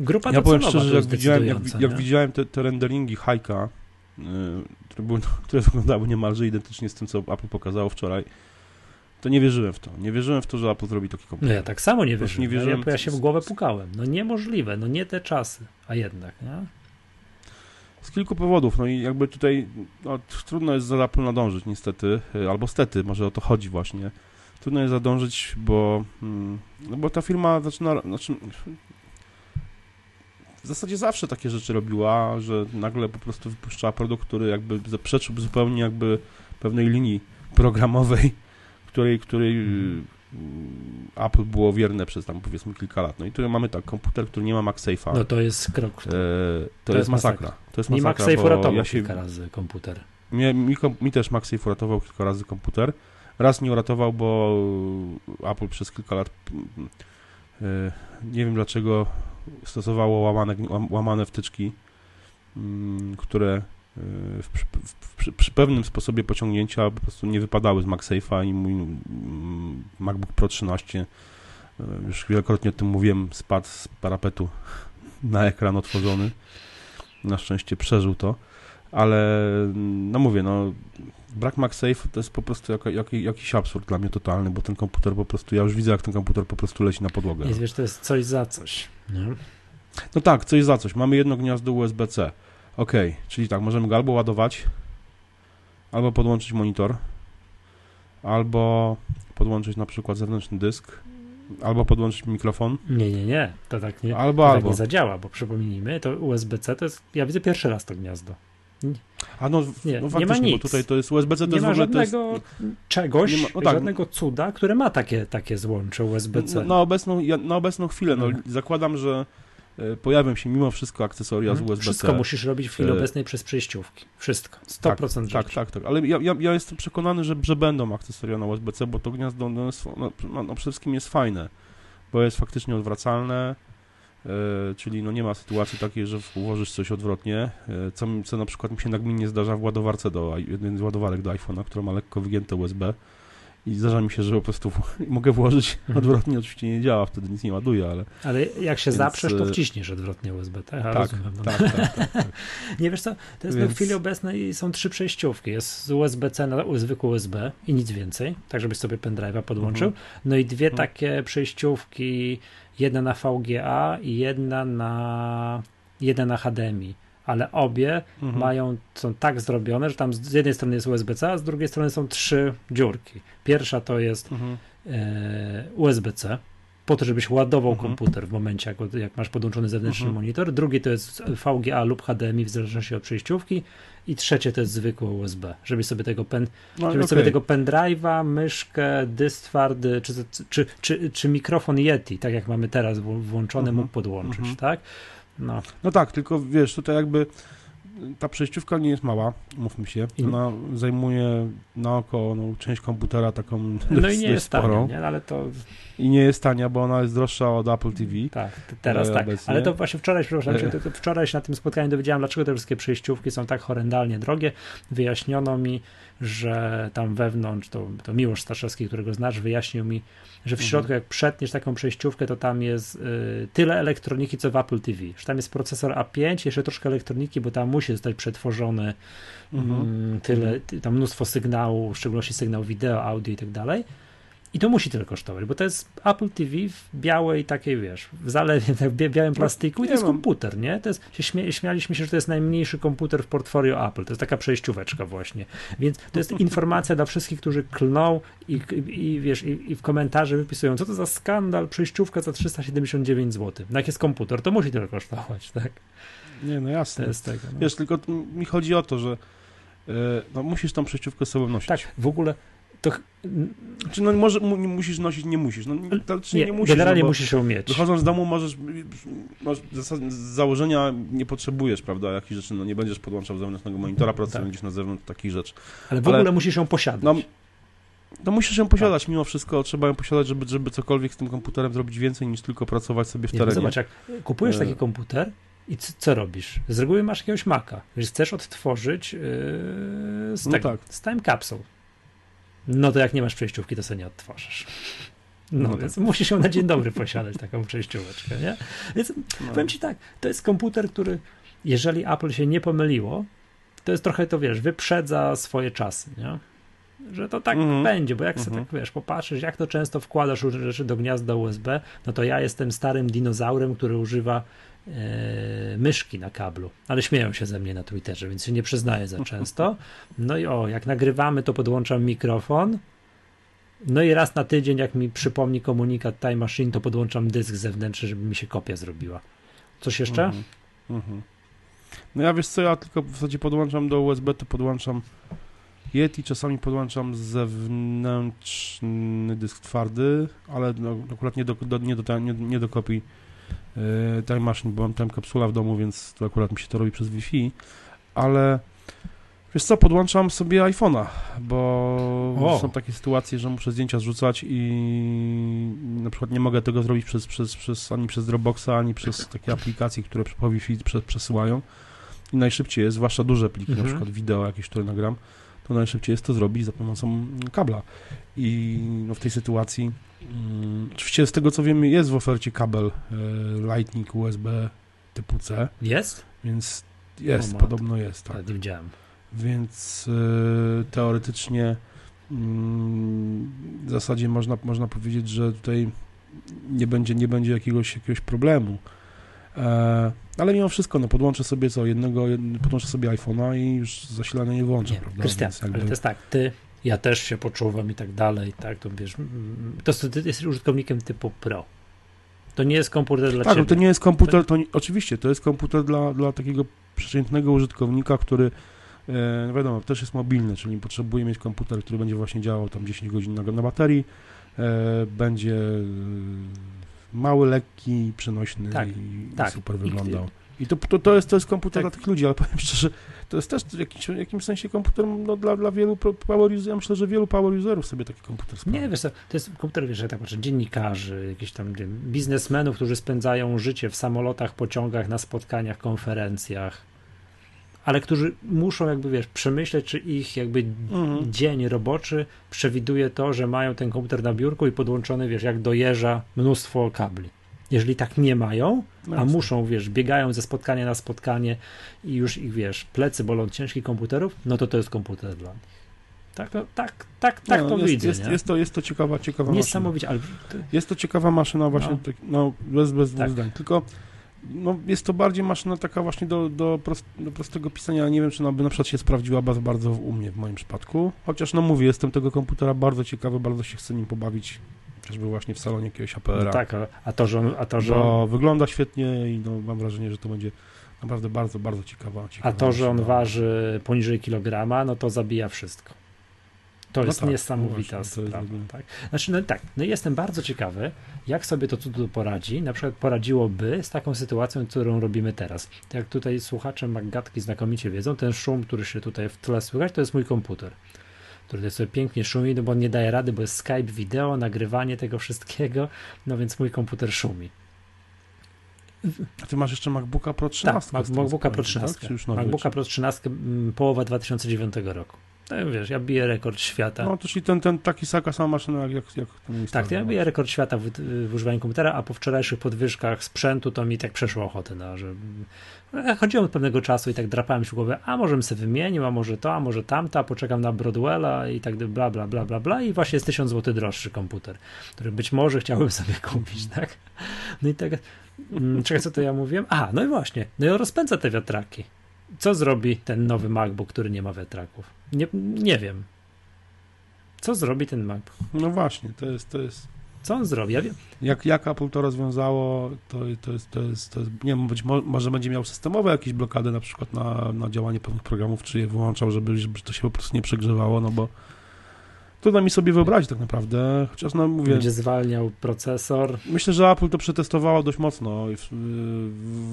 grupa ja powiem szczerze, to jak widziałem, jak, jak widziałem te, te renderingi Hajka, y, które, były, <laughs> które wyglądały niemalże identycznie z tym, co Apple pokazało wczoraj, to nie wierzyłem w to. Nie wierzyłem w to, że Apple zrobi taki No komputer. ja tak samo nie wierzyłem. nie wierzyłem. Ja, ja się w głowę pukałem. No niemożliwe, no nie te czasy, a jednak, nie? Z kilku powodów, no i jakby tutaj no, trudno jest za Apple nadążyć niestety, y, albo stety, może o to chodzi właśnie. Trudno jest zadążyć, bo, mm, no bo ta firma zaczyna, znaczy, w zasadzie zawsze takie rzeczy robiła, że nagle po prostu wypuszczała produkt, który jakby zaprzeczył zupełnie jakby pewnej linii programowej, której, której y, Apple było wierne przez tam powiedzmy kilka lat. No i tu mamy tak, komputer, który nie ma MagSafe'a. No to jest krok. E, to. to, jest jest masakra. masakra. To jest Mi masakra, MagSafe bo uratował ja się, kilka razy komputer. mnie, mi, mi też MagSafe uratował kilka razy komputer. Raz nie uratował, bo Apple przez kilka lat mm, e, nie wiem dlaczego stosowało łamane, łam- łamane wtyczki, mm, które e, w, przy, przy, przy pewnym sposobie pociągnięcia po prostu nie wypadały z MagSafe'a i mój mm, MacBook Pro 13 e, już wielokrotnie o tym mówiłem, spadł z parapetu <laughs> na ekran otworzony. Na szczęście przeżył to, ale no mówię, no brak MagSafe to jest po prostu jaka, jaki, jakiś absurd dla mnie totalny, bo ten komputer po prostu, ja już widzę jak ten komputer po prostu leci na podłogę. Jest, wiesz, to jest coś za coś. Nie? No tak, coś za coś. Mamy jedno gniazdo USB-C. Ok, czyli tak, możemy go albo ładować, albo podłączyć monitor, albo podłączyć na przykład zewnętrzny dysk, albo podłączyć mikrofon, Nie, nie, nie. To tak nie, albo, to tak albo. nie zadziała, bo przypomnijmy, to USB-C to jest. Ja widzę pierwszy raz to gniazdo. A no, Nie, no nie faktycznie, ma bo nic. tutaj to jest USB-C, to nie jest ma. To jest, żadnego czegoś, nie ma- no tak. żadnego cuda, które ma takie, takie złącze USB-C. Na, na, obecną, na obecną chwilę, no, Mhm. zakładam, że e, pojawią się mimo wszystko akcesoria z Mhm. USB-C. Wszystko musisz robić w chwili E, obecnej przez przejściówki. Wszystko. 100% Tak, rzeczy. tak, tak. Ale ja, ja, ja jestem przekonany, że, że będą akcesoria na USB-C, bo to gniazdo no, no, no, no, przede wszystkim jest fajne, bo jest faktycznie odwracalne, czyli no, nie ma sytuacji takiej, że włożysz coś odwrotnie, e, co, co na przykład mi się nagminnie zdarza w ładowarce do, jednej z ładowarek do iPhone'a, która ma lekko wygięte USB i zdarza mi się, że po prostu <laughs> mogę włożyć Mhm. odwrotnie, oczywiście nie działa, wtedy nic nie ładuje, ale Ale jak się Więc, zaprzesz, to e, wciśniesz odwrotnie USB. Tak, tak, rozumiem. No. tak, tak, tak, tak. <laughs> Nie wiesz co, to jest Więc- w chwili obecnej są trzy przejściówki. Jest USB-C na zwykły USB i nic więcej, tak żebyś sobie pendrive'a podłączył. Mhm. No i dwie Mhm. takie przejściówki, jedna na VGA i jedna na jedna na HDMI. Ale obie Mhm. mają, są tak zrobione, że tam z jednej strony jest USB-C, a z drugiej strony są trzy dziurki. Pierwsza to jest Mhm. e, USB-C, po to, żebyś ładował Mhm. komputer w momencie, jak, jak masz podłączony zewnętrzny Mhm. monitor. Drugi to jest VGA lub HDMI, w zależności od przejściówki. I trzecie to jest zwykłe USB, żebyś sobie tego, pen, No, żebyś sobie tego pendrive'a, myszkę, dysk twardy, czy, czy, czy, czy mikrofon Yeti, tak jak mamy teraz wł- włączony, Mhm. mógł podłączyć, Mhm. tak? No, No tak, tylko wiesz, tutaj jakby ta przejściówka nie jest mała, mówmy się. I- Ona zajmuje na oko no, część komputera taką No i dość- nie dość jest sporą. tania, nie? ale to I nie jest tania, bo ona jest droższa od Apple TV. tak, teraz E, tak. obecnie. Ale to właśnie wczoraj, przepraszam, E. cię, to, to wczoraj się na tym spotkaniu dowiedziałem, dlaczego te wszystkie przejściówki są tak horrendalnie drogie. Wyjaśniono mi, że tam wewnątrz, to, to Miłosz Staszewski, którego znasz, wyjaśnił mi, że w Mhm. środku jak przetniesz taką przejściówkę, to tam jest y, tyle elektroniki, co w Apple TV. Że tam jest procesor A5, jeszcze troszkę elektroniki, bo tam musi zostać przetworzony Mhm. mm, tyle, ty- tam mnóstwo sygnału, w szczególności sygnał wideo, audio i tak dalej. I to musi tyle kosztować, bo to jest Apple TV w białej takiej, wiesz, w zalewie, tak, białym plastiku i to jest komputer, nie? To jest, się śmie, śmialiśmy się, że to jest najmniejszy komputer w portfolio Apple, to jest taka przejścióweczka właśnie, więc to jest <laughs> informacja dla wszystkich, którzy klną i, i, wiesz, i, i w komentarze wypisują, co to za skandal, przejściówka za 379 zł. No jak jest komputer, to musi tyle kosztować, tak? Nie, no To jasne. jest tego. No. Wiesz, tylko mi chodzi o to, że e, no, musisz tą przejściówkę z sobą nosić. Tak, w ogóle to Czy no może mu, musisz nosić, nie musisz. No, czy nie, nie, musisz. generalnie no, musisz ją mieć. Wychodząc z domu możesz, masz z założenia nie potrzebujesz, prawda, jakichś rzeczy, no nie będziesz podłączał zewnętrznego monitora, pracy Tak. będziesz na zewnątrz takich rzeczy. Ale w ale- ogóle musisz ją posiadać. No, no musisz ją posiadać, mimo wszystko trzeba ją posiadać, żeby, żeby cokolwiek z tym komputerem zrobić więcej niż tylko pracować sobie w Nie, terenie. zobacz, jak kupujesz E. taki komputer i co, co robisz? Z reguły masz jakiegoś Maca, że chcesz odtworzyć yy, z, No tego, tak. z time capsule. No to jak nie masz przejściówki, to sobie nie odtworzysz. No, No więc musisz ją na dzień dobry <laughs> posiadać, taką przejścióweczkę, nie? Więc No. powiem ci tak, to jest komputer, który, jeżeli Apple się nie pomyliło, to jest trochę to, wiesz, wyprzedza swoje czasy, nie? Że to tak Mhm. będzie, bo jak sobie Mhm. tak, wiesz, popatrzysz, jak to często wkładasz różne rzeczy do gniazda USB, no to ja jestem starym dinozaurem, który używa myszki na kablu, ale śmieją się ze mnie na Twitterze, więc się nie przyznaję za często. No i o, jak nagrywamy, to podłączam mikrofon, no i raz na tydzień, jak mi przypomni komunikat Time Machine, to podłączam dysk zewnętrzny, żeby mi się kopia zrobiła. Coś jeszcze? Mhm. Mhm. No ja wiesz co, ja tylko w zasadzie podłączam do USB, to podłączam Yeti, czasami podłączam zewnętrzny dysk twardy, ale no, akurat nie do, do, nie do, nie, nie do kopii Time Machine, bo mam tam kapsula w domu, więc to akurat mi się to robi przez Wi-Fi, ale wiesz co, podłączam sobie iPhone'a, bo O. są takie sytuacje, że muszę zdjęcia zrzucać i na przykład nie mogę tego zrobić przez, przez, przez, ani przez Dropboxa, ani przez takie aplikacje, które po Wi-Fi prze- przesyłają. I najszybciej jest, zwłaszcza duże pliki, Mhm. na przykład wideo jakieś, które nagram, to najszybciej jest to zrobić za pomocą kabla. I no, w tej sytuacji, mm, oczywiście z tego co wiemy, jest w ofercie kabel e, Lightning USB typu C, Jest? więc jest, O matko. podobno jest, tak. Tak, nie widziałem. Więc e, teoretycznie mm, w zasadzie można, można powiedzieć, że tutaj nie będzie, nie będzie jakiegoś, jakiegoś problemu. E, ale mimo wszystko, no podłączę sobie co, jednego, jed- podłączę sobie iPhone'a i już zasilania nie włączę, Nie, prawda? Krystian, jakby- ale to jest tak, ty, ja też się poczuwam i tak dalej, tak, to wiesz, mm, to jest- ty jesteś użytkownikiem typu Pro. To nie jest komputer dla Tak, ciebie. to nie jest komputer, to nie, oczywiście, to jest komputer dla, dla takiego przeciętnego użytkownika, który e, no wiadomo, też jest mobilny, czyli potrzebuje mieć komputer, który będzie właśnie działał tam 10 godzin na, na baterii, e, będzie mały, lekki, przenośny Tak, i, tak. i super wyglądał. I to, to, to, jest, to jest komputer Tak. dla tych ludzi, ale <laughs> powiem szczerze, to jest też w jakimś, jakimś sensie komputer no, dla, dla wielu power userów, ja myślę, że wielu power userów sobie taki komputer sprawdzi. Nie, wiesz, to jest komputer, wiesz, tak patrzę, dziennikarzy, jakichś tam wiem, biznesmenów, którzy spędzają życie w samolotach, pociągach, na spotkaniach, konferencjach, ale którzy muszą jakby, wiesz, przemyśleć, czy ich jakby Mhm. dzień roboczy przewiduje to, że mają ten komputer na biurku i podłączony, wiesz, jak dojeżdża mnóstwo kabli. Jeżeli tak nie mają, No a muszą, wiesz, biegają ze spotkania na spotkanie i już ich, wiesz, plecy bolą ciężkich komputerów, no to to jest komputer dla nich. Tak, to, tak, tak, tak Nie, to no, jest, widzę, jest, jest, to, jest to ciekawa, ciekawa maszyna. Niesamowicie, ale Jest to ciekawa maszyna właśnie, No. no, bez, bez dwóch Tak. zdań, tylko no, jest to bardziej maszyna taka właśnie do, do, prost, do prostego pisania, nie wiem, czy ona by na przykład się sprawdziła bardzo, bardzo u mnie w moim przypadku, chociaż no mówię, jestem tego komputera bardzo ciekawy, bardzo się chcę nim pobawić, chociażby właśnie w salonie jakiegoś APR-a, no tak, a, to, że a to, że wygląda świetnie i no, mam wrażenie, że to będzie naprawdę bardzo, bardzo ciekawa, ciekawa a to, że on waży poniżej kilograma, no to zabija wszystko. To No jest tak, niesamowita właśnie, to jest sprawa. ogóle- Tak? Znaczy, no tak, no jestem bardzo ciekawy, jak sobie to cudu poradzi. Na przykład poradziłoby z taką sytuacją, którą robimy teraz. Jak tutaj słuchacze Maggatki znakomicie wiedzą, ten szum, który się tutaj w tle słychać, to jest mój komputer. Który tutaj sobie pięknie szumi, no bo on nie daje rady, bo jest Skype, wideo, nagrywanie tego wszystkiego, no więc mój komputer szumi. A ty masz jeszcze MacBooka Pro 13? Tak, MacBooka Pro pamiętam, 13. Tak? MacBooka Pro 13 mm, połowa 2009 roku. No wiesz, ja biję rekord świata. No to czyli ten, ten taki taka sama maszyna jak, jak, jak ten Tak, to ja biję rekord świata w, w używaniu komputera, a po wczorajszych podwyżkach sprzętu to mi tak przeszło ochotę, no, że ja chodziłem od pewnego czasu i tak drapałem się w głowę, a może bym sobie wymienił, a może to, a może tamto, a poczekam na Broadwella i tak bla, bla, bla, bla, bla i właśnie jest 1000 zł droższy komputer, który być może chciałbym <laughs> sobie kupić, tak? No i tak, mm, czekaj, co to ja mówiłem? A, no i właśnie, no i rozpędza te wiatraki. Co zrobi ten nowy MacBook, który nie ma wiatraków? Nie, nie wiem. Co zrobi ten MacBook? No właśnie, to jest, to jest Co on zrobi? Ja wiem, jak, jak Apple to rozwiązało, to, to, jest, to, jest, to jest, nie wiem, być mo- może będzie miał systemowe jakieś blokady na przykład na, na działanie pewnych programów, czy je wyłączał, żeby, żeby to się po prostu nie przegrzewało, no bo trudno mi sobie wyobrazić tak naprawdę, chociaż no mówię, będzie zwalniał procesor. myślę, że Apple to przetestowało dość mocno w,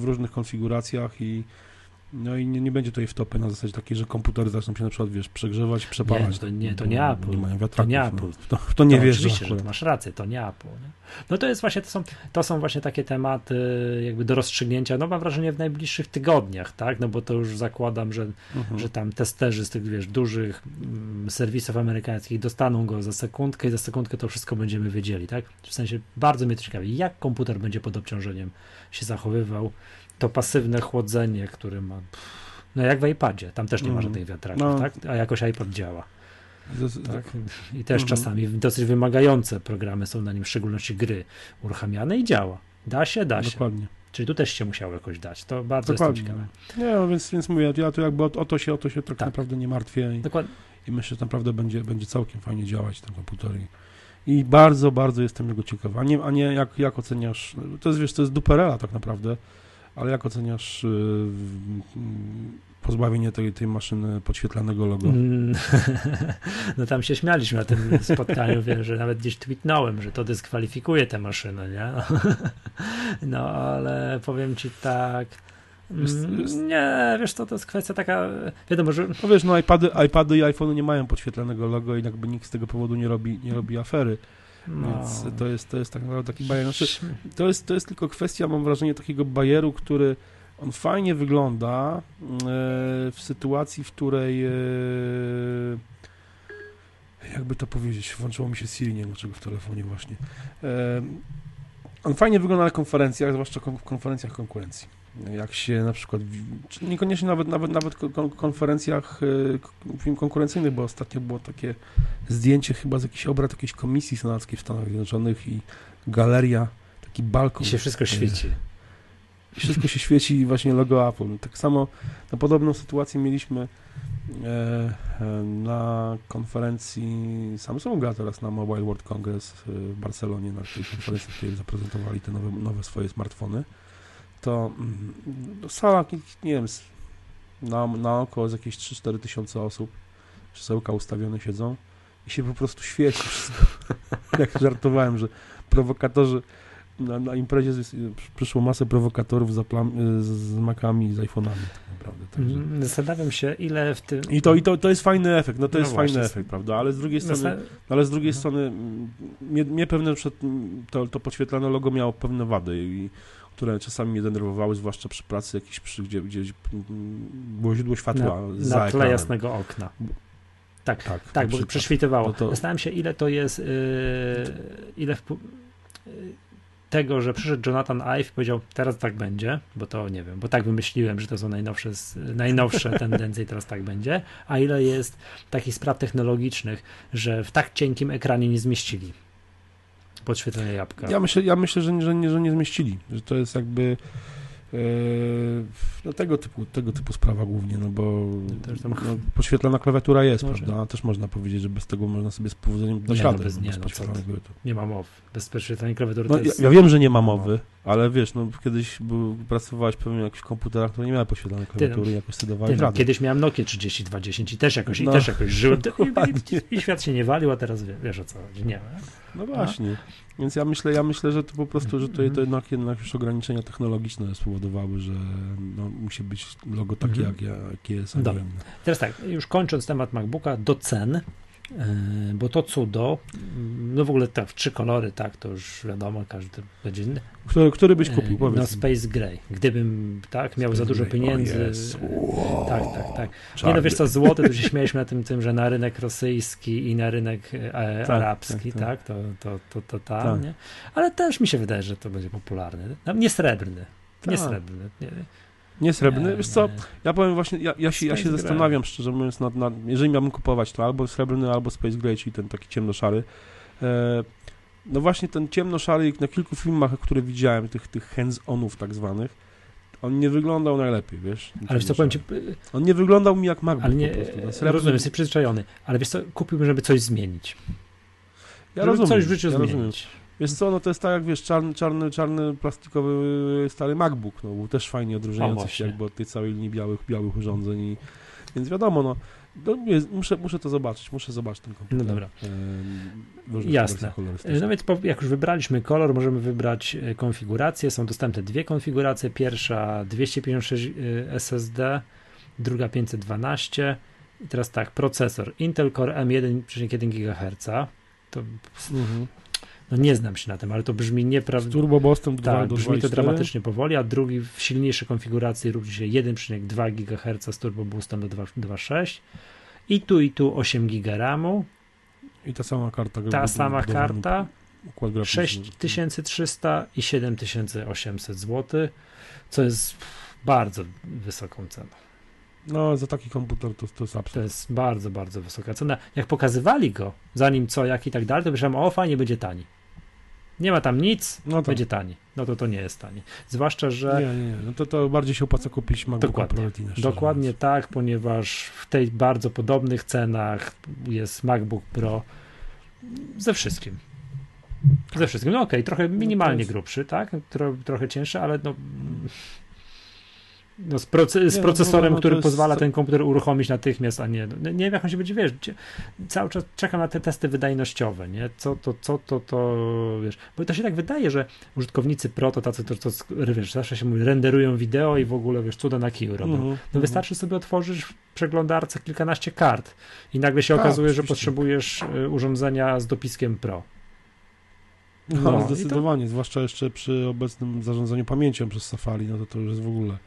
w różnych konfiguracjach i no i nie, nie będzie tutaj wtopy na zasadzie takiej, że komputery zaczną się na przykład, wiesz, przegrzewać, przepalać. Nie, to nie- to nie Apple. Nie mają To wiatraków. nie no. Apple. To, w to nie to wierzę Oczywiście, że akurat. masz rację, to nie Apple. Nie? No to jest właśnie, to są, to są właśnie takie tematy jakby do rozstrzygnięcia, no mam wrażenie w najbliższych tygodniach, tak, no bo to już zakładam, że, Mhm. że tam testerzy z tych, wiesz, dużych mm, serwisów amerykańskich dostaną go za sekundkę i za sekundkę to wszystko będziemy wiedzieli, tak, w sensie bardzo mnie to ciekawi, jak komputer będzie pod obciążeniem się zachowywał, to pasywne chłodzenie, które ma, no jak w iPadzie, tam też nie ma Mhm. żadnych wiatraków, No. tak, a jakoś iPad działa. Tak. I też Mhm. czasami dosyć wymagające programy są na nim, w szczególności gry uruchamiane i działa. Da się, da się. Dokładnie. Czyli tu też się musiało jakoś dać. To bardzo Dokładnie. ciekawy. Nie, no więc, więc mówię, ja to jakby o, o to się, o to się tak, Tak. naprawdę nie martwię i, Dokładnie. i myślę, że naprawdę będzie, będzie całkiem fajnie działać ten komputer i, bardzo, bardzo jestem jego ciekaw. A nie, a nie jak, jak oceniasz, to jest, wiesz, to jest duperela tak naprawdę, ale jak oceniasz w- pozbawienie tej, tej maszyny podświetlanego logo? Mm, <laughs> No tam się śmialiśmy na tym spotkaniu, wiem, że nawet gdzieś tweetnąłem, że to dyskwalifikuje tę maszynę, nie? <laughs> No ale powiem ci tak. Jest- mm, jest- Nie, wiesz, to, to jest kwestia taka, wiadomo, że No wiesz, no iPady, iPady i iPhony nie mają podświetlanego logo i jakby nikt z tego powodu nie robi, nie robi afery, no, więc to jest, to jest tak naprawdę taki bajer. Znaczy, To jest, to jest tylko kwestia, mam wrażenie, takiego bajeru, który on fajnie wygląda e, w sytuacji, w której e, jakby to powiedzieć, włączyło mi się Siri, nie wiem dlaczego w telefonie właśnie. E, on fajnie wygląda na konferencjach, zwłaszcza w konferencjach konkurencji. Jak się na przykład, niekoniecznie nawet, nawet, nawet ko- kon- konferencjach film konkurencyjnych, bo ostatnio było takie zdjęcie chyba z jakichś obrad jakiejś komisji senackiej w Stanach Zjednoczonych i galeria, taki balkon. i się wszystko świeci. I wszystko się świeci i właśnie logo Apple. Tak samo na podobną sytuację mieliśmy e, e, na konferencji Samsunga teraz na Mobile World Congress e, w Barcelonie, na tej konferencji, której zaprezentowali te nowe, nowe swoje smartfony. To mm, no, sala, nie wiem, na, na oko z jakieś 3-4 tysiące osób, krzesełka ustawione siedzą i się po prostu świeci wszystko. <laughs> Jak żartowałem, że prowokatorzy na, na imprezie z, przyszło masę prowokatorów z, Apple'ami- z, z Macami, z iPhone'ami tak naprawdę. Także. Mm, Zastanawiam się, ile w tym. I to, i to, to jest fajny efekt, no to No jest właśnie. fajny efekt, prawda, ale z drugiej strony, Zastan- ale z drugiej Mhm. strony mm, mnie, mnie pewne przed, to, to podświetlane logo miało pewne wady, i, które czasami mnie denerwowały, zwłaszcza przy pracy jakiejś, przy, gdzie, gdzie było źródło światła na, za na tle jasnego okna. Tak, Tak, tak, na bo przykład. prześwitywało. No to- Zastanawiam się, ile to jest, yy, ile yy, tego, że przyszedł Jonathan Ive i powiedział, teraz tak będzie, bo to nie wiem, bo tak wymyśliłem, że to są najnowsze, najnowsze <laughs> tendencje i teraz tak będzie, a ile jest takich spraw technologicznych, że w tak cienkim ekranie nie zmieścili podświetlenia jabłka. Ja myślę, ja myślę że, nie- że, nie, że nie zmieścili, że to jest jakby e, no tego, typu, tego typu sprawa głównie, no bo Też tam- no, podświetlana klawiatura jest, Może. prawda, też można powiedzieć, że bez tego można sobie z powodzeniem no, dać radę, bez- no, nie, bez no, podświetlanej ty. klawiatury. Nie ma mowy. Bez podświetlenia klawiatury No, to ja, jest... ja wiem, że nie ma mowy, Ale wiesz, no kiedyś był, pracowałeś pewnie w jakichś komputerach, które nie miały poświetlanej klawiatury, no, jakoś studowałeś no, Kiedyś miałem Nokia 3210 i też jakoś, no, i też jakoś żyłem. <laughs> I, i, świat się nie walił, a teraz wiesz o co chodzi. Nie No właśnie. A? Więc ja myślę, ja myślę, że to po prostu, że tutaj to jednak, jednak już ograniczenia technologiczne spowodowały, że no, musi być logo takie, mm -hmm. jak, jak jest. Dobra. Teraz tak, już kończąc temat MacBooka, do cen. E, bo to cudo, no w ogóle tak, w trzy kolory, tak, to już wiadomo, każdy będzie inny. Który, który byś kupił, e, powiedz. No Space Gray. Gdybym, tak, miał Space za dużo Gray. pieniędzy. Wow. Tak, tak, tak. Czarny. Nie no, wiesz co, złoty, tu się śmialiśmy na tym, tym, że na rynek rosyjski i na rynek e, tak, arabski, tak, tak, tak, to, to, to, to tam, tak. nie? Ale też mi się wydaje, że to będzie popularne. No, nie srebrny, nie tak. srebrny. Nie. Nie srebrny? Nie, Wiesz co, ja powiem właśnie, ja, ja się, ja się zastanawiam szczerze mówiąc, nad, nad, jeżeli miałbym kupować to albo srebrny, albo Space Gray, czyli ten taki ciemnoszary. E, no właśnie ten ciemnoszary na kilku filmach, które widziałem, tych, tych hands-onów tak zwanych, on nie wyglądał najlepiej, wiesz. Ale wiesz co, powiem ci... On nie wyglądał mi jak MacBook ale nie, po prostu. Srebrny... Rozumiem, jesteś przyzwyczajony, ale wiesz co, kupiłbym, żeby coś zmienić. Ja żeby rozumiem, coś w życiu ja zmienić. Rozumiem. Wiesz co, no to jest tak jak wiesz, czarny, czarny, czarny plastikowy stary MacBook, no był też fajnie odróżniający się jakby od tej całej linii białych, białych urządzeń i, więc wiadomo, no, muszę, muszę to zobaczyć, muszę zobaczyć ten komputer. No dobra. Jasne. No więc jak już wybraliśmy kolor, możemy wybrać e, konfigurację. Są dostępne dwie konfiguracje. Pierwsza 256 SSD, druga 512. I teraz tak, procesor Intel Core M1,1 GHz. To mhm. No nie znam się na tym, ale to brzmi nieprawdopodobnie. Turbo Boston 2 tak, do brzmi to dramatycznie powoli, a drugi w silniejszej konfiguracji równi się 1,2 GHz z Turbo Boostem do 2,6 i tu i tu 8 GB RAMu. I ta sama karta. Ta sama karta. 6300 i 7800 zł, co jest bardzo wysoką ceną. No, za taki komputer to, to jest absurd. To jest bardzo, bardzo wysoka cena. Jak pokazywali go, zanim co, jak i tak dalej, to myślałem, o fajnie, będzie tani. Nie ma tam nic, no to. będzie tani. No to to nie jest tani. Zwłaszcza, że... Nie, nie, no to, to bardziej się opłaca kupić MacBooka dokładnie, Pro Retina. Dokładnie tak, ponieważ w tej bardzo podobnych cenach jest MacBook Pro ze wszystkim. Ze wszystkim. No okej, okay, trochę no minimalnie jest... grubszy, tak? Tro, trochę cięższy, ale no no, z, z nie, no, procesorem, no, no, który jest... pozwala ten komputer uruchomić natychmiast, a nie. No, nie wiem, jak on się będzie, wiesz, cały czas czekam na te testy wydajnościowe, nie? Co to, co to, to, wiesz, bo to się tak wydaje, że użytkownicy pro to tacy, to, to wiesz, zawsze się mówi, renderują wideo i w ogóle, wiesz, cuda na kiju robią. Mm-hmm, no wystarczy mm-hmm. sobie otworzyć w przeglądarce kilkanaście kart i nagle się tak, okazuje, oczywiście. że potrzebujesz y, urządzenia z dopiskiem pro. No, no zdecydowanie, to... zwłaszcza jeszcze przy obecnym zarządzaniu pamięcią przez Safari, no to to już jest w ogóle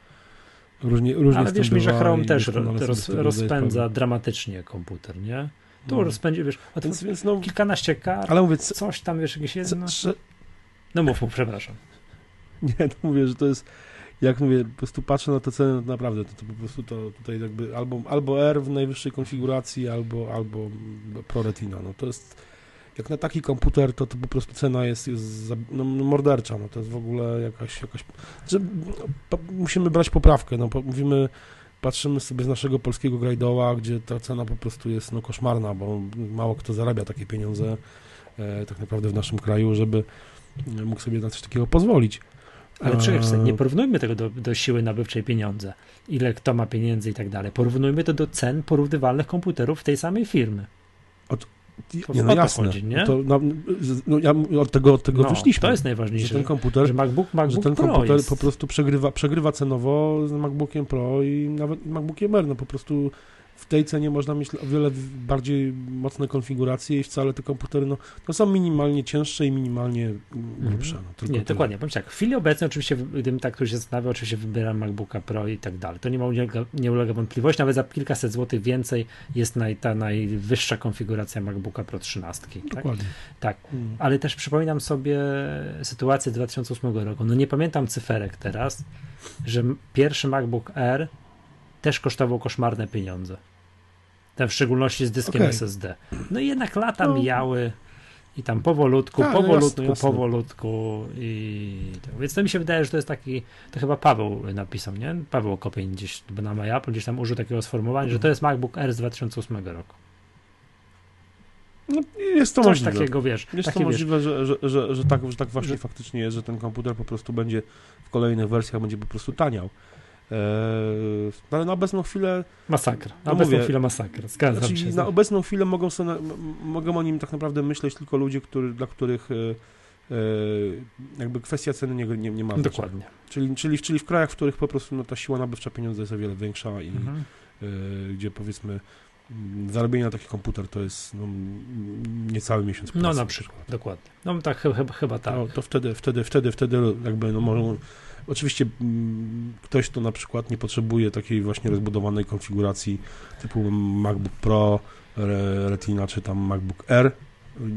Różnie, różnie Ale wiesz mi, że Chrome też roz, rozpędza dramatycznie komputer, nie? Tu no. rozpędzi, wiesz, więc, więc no, kilkanaście kart, ale mówię, coś tam, wiesz, jakieś jedno... Co, no mów, mów, przepraszam. <laughs> Nie, to mówię, że to jest, jak mówię, po prostu patrzę na te ceny, naprawdę, to, to po prostu to tutaj jakby albo, albo R w najwyższej konfiguracji, albo, albo Pro Retina, no to jest jak na taki komputer, to, to po prostu cena jest, jest no, mordercza, no to jest w ogóle jakaś, jakaś że, no, musimy brać poprawkę, no mówimy, patrzymy sobie z naszego polskiego grajdoła, gdzie ta cena po prostu jest no, koszmarna, bo mało kto zarabia takie pieniądze e, tak naprawdę w naszym kraju, żeby mógł sobie na coś takiego pozwolić. Ale czekaj, nie porównujmy tego do, do siły nabywczej pieniądze. Ile kto ma pieniędzy i tak dalej. Porównujmy to do cen porównywalnych komputerów tej samej firmy. Od, nie, no jasne. Chodzi, nie? To, no, no, ja od tego, od tego no, wyszliśmy. To jest najważniejsze. Że ten komputer, że MacBook, MacBook że ten Pro komputer jest... po prostu przegrywa, przegrywa cenowo z MacBookiem Pro i nawet MacBookiem Air. No po prostu w tej cenie można mieć o wiele bardziej mocne konfiguracje i wcale te komputery no, są minimalnie cięższe i minimalnie grubsze. No, nie, dokładnie. Powiem tak, w chwili obecnej oczywiście, gdybym tak ktoś się zastanawia, oczywiście wybieram MacBooka Pro i tak dalej. To nie, ma, ulega, nie ulega wątpliwości, nawet za kilkaset złotych więcej jest naj, ta najwyższa konfiguracja MacBooka Pro 13. Tak? Dokładnie. Tak, tak. Mm. ale też przypominam sobie sytuację 2008 roku. No nie pamiętam cyferek teraz, że pierwszy MacBook Air też kosztował koszmarne pieniądze. Ten w szczególności z dyskiem okay. SSD. No i jednak lata no. mijały i tam powolutku, tak, powolutku, no jasne, jasne. powolutku i to. Więc to mi się wydaje, że to jest taki, to chyba Paweł napisał, nie? Paweł Kopień gdzieś na MyApple gdzieś tam użył takiego sformułowania, że to jest MacBook Air z 2008 roku. No, jest to Coś możliwe. takiego, wiesz. Jest takie, to możliwe, że, że, że, że, tak, że tak właśnie że- faktycznie jest, że ten komputer po prostu będzie w kolejnych wersjach będzie po prostu taniał. Eee, no ale na obecną chwilę, Masakra. Na No obecną mówię, chwilę masakra. Zgadzam znaczy się. na obecną chwilę mogą, sobie, mogą o nim tak naprawdę myśleć tylko ludzie, który, dla których e, e, jakby kwestia ceny nie, nie, nie ma. Dokładnie. Czyli, czyli, czyli w krajach, w których po prostu no, ta siła nabywcza pieniądza jest o wiele większa i Mhm. e, gdzie powiedzmy m, zarobienie na taki komputer to jest no, niecały miesiąc pracy. No na przykład, dokładnie. No tak, chyba, chyba tak. No, to wtedy, wtedy, wtedy, wtedy jakby no może, oczywiście mm, ktoś, kto na przykład nie potrzebuje takiej właśnie rozbudowanej konfiguracji typu MacBook Pro, Re- Retina czy tam MacBook Air,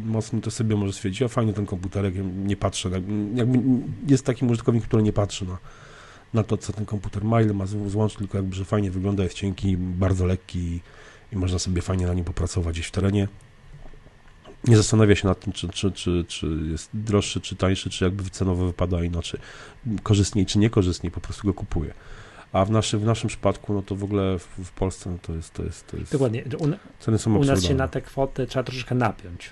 mocno to sobie może stwierdzić, a fajny ten komputerek, nie patrzę, tak, jakby jest taki użytkownik, który nie patrzy na, na to, co ten komputer ma, ile ma złącz, tylko jakby, że fajnie wygląda, jest cienki, bardzo lekki i można sobie fajnie na nim popracować gdzieś w terenie nie zastanawia się nad tym, czy, czy, czy, czy jest droższy, czy tańszy, czy jakby cenowo wypada inaczej, korzystniej, czy niekorzystniej, po prostu go kupuje. A w, naszy, w naszym przypadku, no to w ogóle w, w Polsce no to jest, to jest, to jest, Dokładnie. U, ceny są u nas się absurdalne. na tę kwotę trzeba troszeczkę napiąć.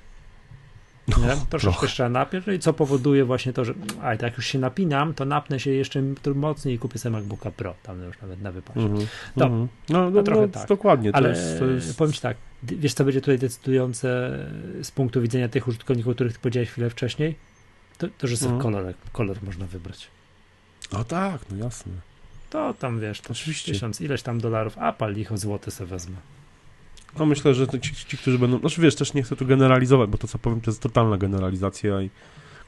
No, Nie? Troszeczkę trochę. trzeba napiąć, no i co powoduje właśnie to, że a tak jak już się napinam, to napnę się jeszcze mocniej i kupię sobie MacBooka Pro, tam już nawet na wypasie. Mhm, To- mhm. No, no, trochę no tak. dokładnie, to Ale jest, to jest... powiem Ci tak, wiesz co będzie tutaj decydujące z punktu widzenia tych użytkowników, o których Ty powiedziałeś chwilę wcześniej? To, to że sobie Mhm. kolor, kolor można wybrać. No tak, no jasne. To tam wiesz, to Oczywiście. tysiąc, ileś tam dolarów, a pal licho złoty sobie wezmę. No myślę, że ci, ci, którzy będą, znaczy wiesz, też nie chcę tu generalizować, bo to co powiem to jest totalna generalizacja i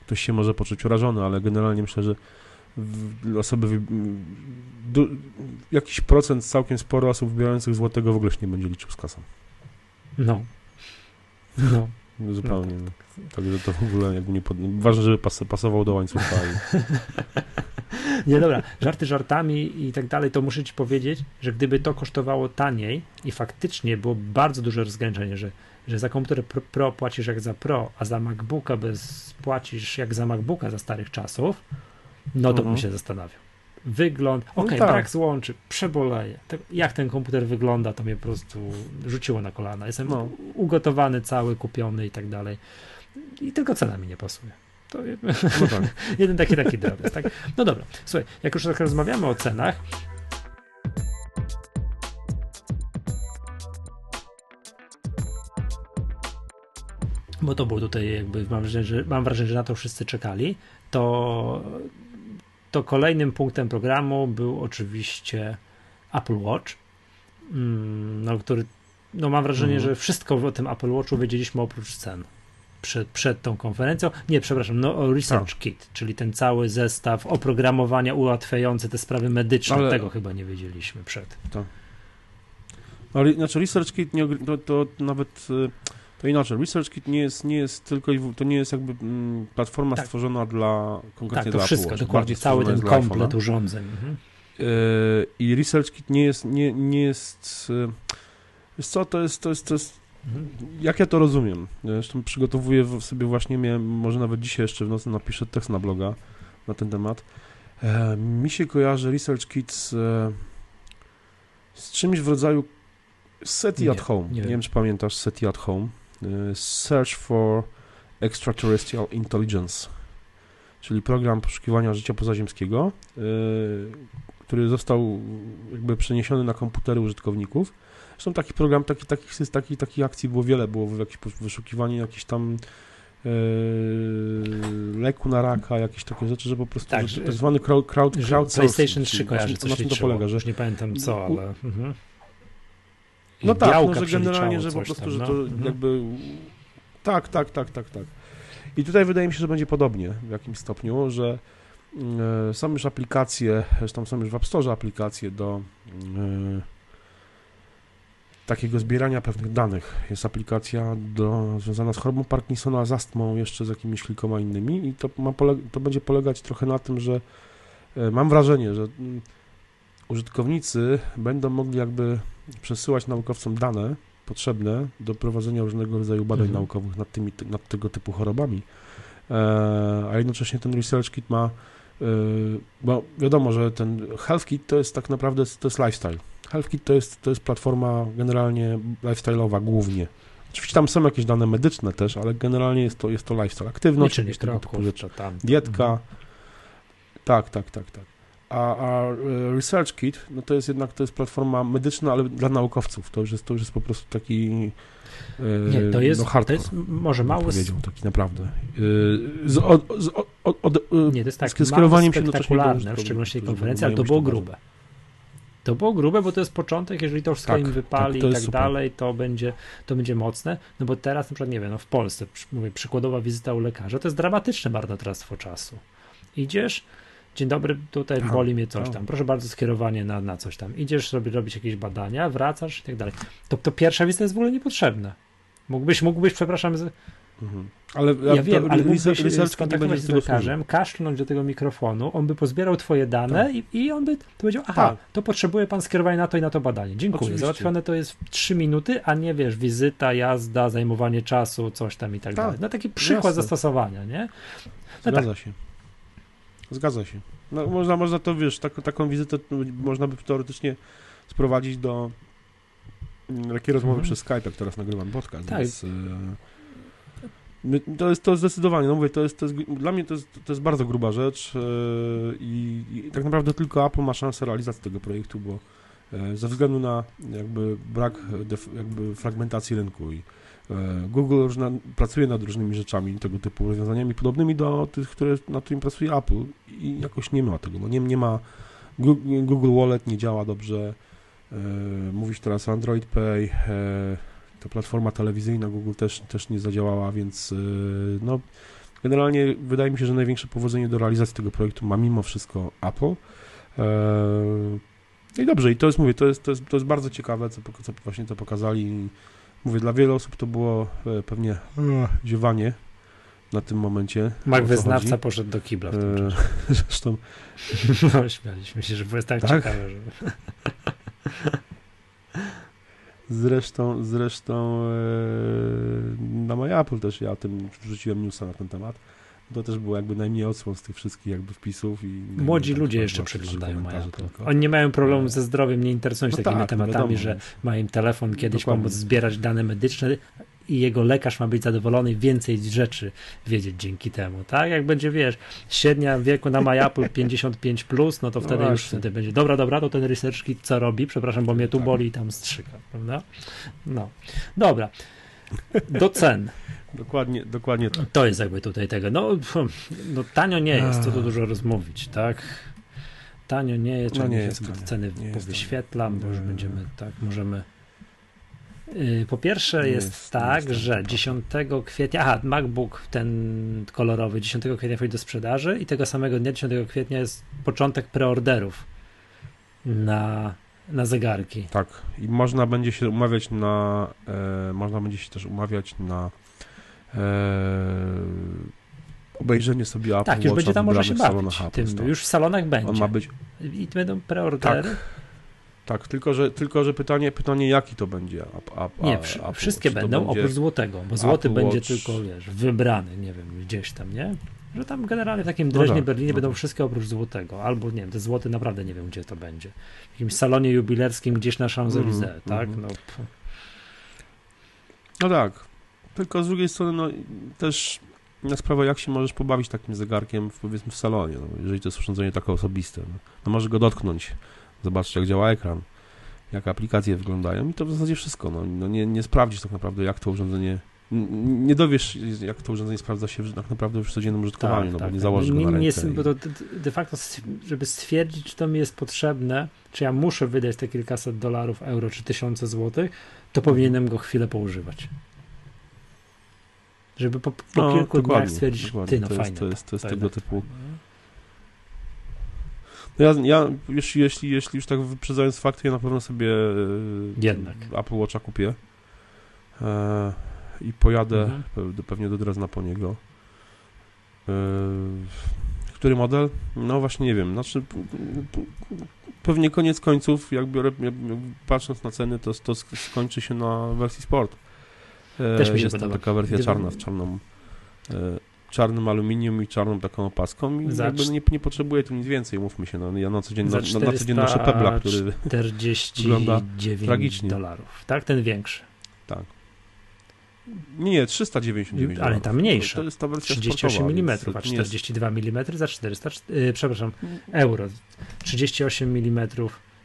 ktoś się może poczuć urażony, ale generalnie myślę, że osoby, jakiś procent, całkiem sporo osób wybierających złotego w ogóle się nie będzie liczył z kasą. No. No. Zupełnie. No, Także to w ogóle jakby nie pod... Ważne, żeby pas, pasował do łańcucha i... <laughs> Nie, dobra, żarty żartami i tak dalej, to muszę ci powiedzieć, że gdyby to kosztowało taniej i faktycznie było bardzo duże rozgraniczenie, że, że za komputer pro, pro płacisz jak za Pro, a za MacBooka bez płacisz jak za MacBooka za starych czasów, no to Mhm. bym się zastanawiał. Wygląd, No okej, tak. brak złączy, przeboleję. Jak ten komputer wygląda, to mnie po prostu rzuciło na kolana. Jestem No. ugotowany, cały, kupiony i tak dalej. I tylko cena mi nie pasuje. To No tak. <laughs> Jeden taki taki drobiazg, tak? No dobra, słuchaj, jak już tak rozmawiamy o cenach, bo to było tutaj jakby, mam wrażenie, że, mam wrażenie, że na to wszyscy czekali, to, to kolejnym punktem programu był oczywiście Apple Watch, mm, no, który, no mam wrażenie, Mhm. że wszystko o tym Apple Watchu wiedzieliśmy oprócz cen przed, przed tą konferencją. Nie, przepraszam, no Research Kit, czyli ten cały zestaw oprogramowania ułatwiające te sprawy medyczne. Ale- Tego chyba nie wiedzieliśmy przed. No, re- znaczy ResearchKit nie, ogr- to, to nawet y, to inaczej. ResearchKit nie jest, nie jest tylko to nie jest jakby mm, platforma Tak. stworzona dla konkretnie Tak, to dla wszystko, Apple dokładnie, Bardziej cały ten komplet urządzeń. Mhm. Y, I ResearchKit nie jest, nie, nie jest y, wiesz co, to jest, to jest, to jest Mhm. jak ja to rozumiem. Zresztą przygotowuję sobie właśnie, miałem, może nawet dzisiaj jeszcze w nocy napiszę tekst na bloga na ten temat. E, mi się kojarzy ResearchKit z, e, z czymś w rodzaju SETI Nie, at Home. nie Nie, wiem. wiem, czy pamiętasz SETI at Home. E, Search for Extraterrestrial Intelligence, czyli program poszukiwania życia pozaziemskiego, e, który został jakby przeniesiony na komputery użytkowników. Zresztą taki program, taki, takich, taki, takich akcji było wiele, było jakieś poszukiwanie jakichś tam e, leku na raka, jakieś takie rzeczy, że po prostu Tak, że- tak zwany crowd, crowd, crowdsourcing, PlayStation 3 czyli kojarzy, na coś czym to polega, że Już nie pamiętam co, u- ale... Mhm. No tak, no, że generalnie, że po prostu, tam, że no. to Mhm. jakby tak, tak, tak, tak, tak. I tutaj wydaje mi się, że będzie podobnie w jakimś stopniu, że e, są już aplikacje, zresztą są już w App Store aplikacje do e, takiego zbierania pewnych danych. Jest aplikacja do, związana z chorobą Parkinsona, z astmą, jeszcze z jakimiś kilkoma innymi i to, ma pole, to będzie polegać trochę na tym, że e, mam wrażenie, że mm, użytkownicy będą mogli jakby przesyłać naukowcom dane potrzebne do prowadzenia różnego rodzaju badań Mhm. naukowych nad, tymi, nad tego typu chorobami. E, a jednocześnie ten Research Kit ma, e, bo wiadomo, że ten Health Kit to jest tak naprawdę to jest lifestyle. Health Kit to jest, to jest platforma generalnie lifestyle'owa głównie. Oczywiście tam są jakieś dane medyczne też, ale generalnie jest to, jest to lifestyle, aktywność, tego typu rzeczy. tam. Dietka. Mhm. Tak, tak, tak, tak. A, a e, ResearchKit, no to jest jednak, to jest platforma medyczna, ale dla naukowców. To już jest, to już jest po prostu taki e, Nie, to jest, no to hardcore, jest może mało... powiedział, taki naprawdę. E, Z, od, z, od, e, Nie, to jest tak, z skierowaniem się do spektakularne, w szczególności tej konferencji, ale to było grube. To było grube, bo to jest początek, jeżeli to wszystko Tak, im wypali tak, to i tak super. dalej, to będzie, to będzie mocne, no bo teraz na przykład, nie wiem, no w Polsce, mówię, przykładowa wizyta u lekarza, to jest dramatyczne marnotrawstwo czasu. Idziesz, dzień dobry, tutaj Tak, boli mnie coś tak. tam, proszę bardzo, skierowanie na, na coś tam. Idziesz sobie robić jakieś badania, wracasz i tak dalej. To, to pierwsza wizyta jest w ogóle niepotrzebna. Mógłbyś, mógłbyś, przepraszam, z- Mhm. Ale ja wiem, ale mógłbyś się skontaktować z lekarzem, kaszlnąć do tego mikrofonu, on by pozbierał twoje dane i, i on by powiedział, aha, Tak. to potrzebuje pan skierowania na to i na to badanie. Dziękuję. Oczywiście. Załatwione to jest w 3 minuty, a nie wiesz, wizyta, jazda, zajmowanie czasu, coś tam i tak, Tak. dalej. No taki przykład Jasne. zastosowania, nie? No Zgadza się. Zgadza się. No, można, można to, wiesz, tak, taką wizytę można by teoretycznie sprowadzić do mm, takiej rozmowy Mhm. przez Skype, jak teraz nagrywam podcast, Tak. więc... e, my- To jest to zdecydowanie, no mówię, to jest, to jest, dla mnie to jest, to jest bardzo gruba rzecz e, i, i tak naprawdę tylko Apple ma szansę realizacji tego projektu, bo e, ze względu na jakby brak def, jakby fragmentacji rynku i e, Google pracuje nad różnymi rzeczami, tego typu rozwiązaniami, podobnymi do tych, które, nad którymi pracuje Apple i jakoś nie ma tego, no nie, nie ma Google, Wallet nie działa dobrze, e, mówisz teraz Android Pay, e, ta platforma telewizyjna Google też, też nie zadziałała, więc e, no generalnie wydaje mi się, że największe powodzenie do realizacji tego projektu ma mimo wszystko Apple. E, I dobrze, i to jest, mówię, to jest, to jest, to jest bardzo ciekawe, co, co właśnie to pokazali. Mówię, dla wielu osób to było e, pewnie e, ziewanie na tym momencie. Mak wyznawca chodzi. poszedł do kibla w tym E, czasie. <laughs> Zresztą No, śmialiśmy się, że było tak, Tak? ciekawe, że... Zresztą, zresztą e, na MyApple też ja o tym wrzuciłem newsa na ten temat. To też było jakby najmniej odsłon z tych wszystkich jakby wpisów. i Młodzi ludzie jeszcze przeglądają mają. tylko. Oni nie mają problemu E, ze zdrowiem, nie interesują się No takimi tak, no tematami, wiadomo, że więc- ma im telefon kiedyś Dokładnie. pomóc zbierać dane medyczne i jego lekarz ma być zadowolony i więcej rzeczy wiedzieć dzięki temu, tak? Jak będzie, wiesz, średnia wieku na MyApple <laughs> 55+, plus, no to No wtedy już wtedy będzie, dobra, dobra, to ten research kit co robi? Przepraszam, bo mnie tu Tak. boli i tam strzyka, prawda? No, dobra. Do cen. Dokładnie, dokładnie tak. To jest jakby tutaj tego. No, no tanio nie jest, co tu dużo rozmówić, tak? Tanio nie jest, No nie jest tanio, ceny nie powyświetlam, bo już będziemy, tak, możemy. Yy, Po pierwsze jest, jest- tak, jest że prawda. 10 kwietnia, aha, MacBook ten kolorowy 10 kwietnia wchodzi do sprzedaży i tego samego dnia 10 kwietnia jest początek preorderów na, na zegarki. Tak. I można będzie się umawiać na, e, można będzie się też umawiać na e, obejrzenie sobie Apple Tak, już będzie tam można się bawić. Apple Tym, już w salonach będzie. On ma być, I będą preordery. tak, tylko że, tylko że pytanie, pytanie jaki to będzie a, a, Nie, wszystkie Watch? Będą będzie- oprócz złotego, bo złoty Apple będzie Watch. tylko, wiesz, wybrany, nie wiem, gdzieś tam, nie? Że tam generalnie w takim No Dreźnie, tak, Berlinie no będą tak. wszystkie oprócz złotego, albo nie wiem, te złoty naprawdę nie wiem, gdzie to będzie. W jakimś salonie jubilerskim gdzieś na Champs-Élysées, Mhm, tak? mhm. No. No tak. Tylko z drugiej strony, no też na sprawę, jak się możesz pobawić takim zegarkiem, powiedzmy, w salonie, no, jeżeli to jest urządzenie takie osobiste. No, no możesz go dotknąć, zobaczyć, jak działa ekran, jak aplikacje wyglądają i to w zasadzie wszystko. No, no nie, nie sprawdzisz tak naprawdę, jak to urządzenie, nie dowiesz, jak to urządzenie sprawdza się tak naprawdę już w codziennym użytkowaniu, no bo nie założysz go Tak, nie, na nie rękę. jest, i- bo to de, facto, żeby stwierdzić, czy to mi jest potrzebne, czy ja muszę wydać te kilkaset dolarów, euro, czy tysiące złotych, to Mhm. powinienem go chwilę poużywać. Żeby po, po No, kilku dniach stwierdzić, dokładnie. ty, no To jest- fajne. to jest- to jest tego typu- fajne. No ja, ja jeśli, jeśli, jeśli już tak wyprzedzając fakty, ja na pewno sobie e, Jednak. Apple Watcha kupię e, i pojadę Mhm. pe- pewnie do Drezna po niego. E, który model? No właśnie nie wiem. Znaczy, pewnie koniec końców, jak biorę, patrząc na ceny, to, to sk- skończy się na wersji Sport. E, Też mi się jest podoba. taka wersja Gdyby- czarna z czarną e, czarnym aluminium i czarną taką opaską i Za jakby nie, nie potrzebuję tu nic więcej, mówmy się. No, ja na co dzień, Za na, na co dzień noszę 400 Pebla, który... 49 tragicznie. dolarów. Tak, ten większy. Tak. Nie, nie, 399 Ale ta mniejsza. To jest ta wersja 38 sportowa, mm, a to nie jest- 42 mm za 400, yy, przepraszam, euro. 38 mm,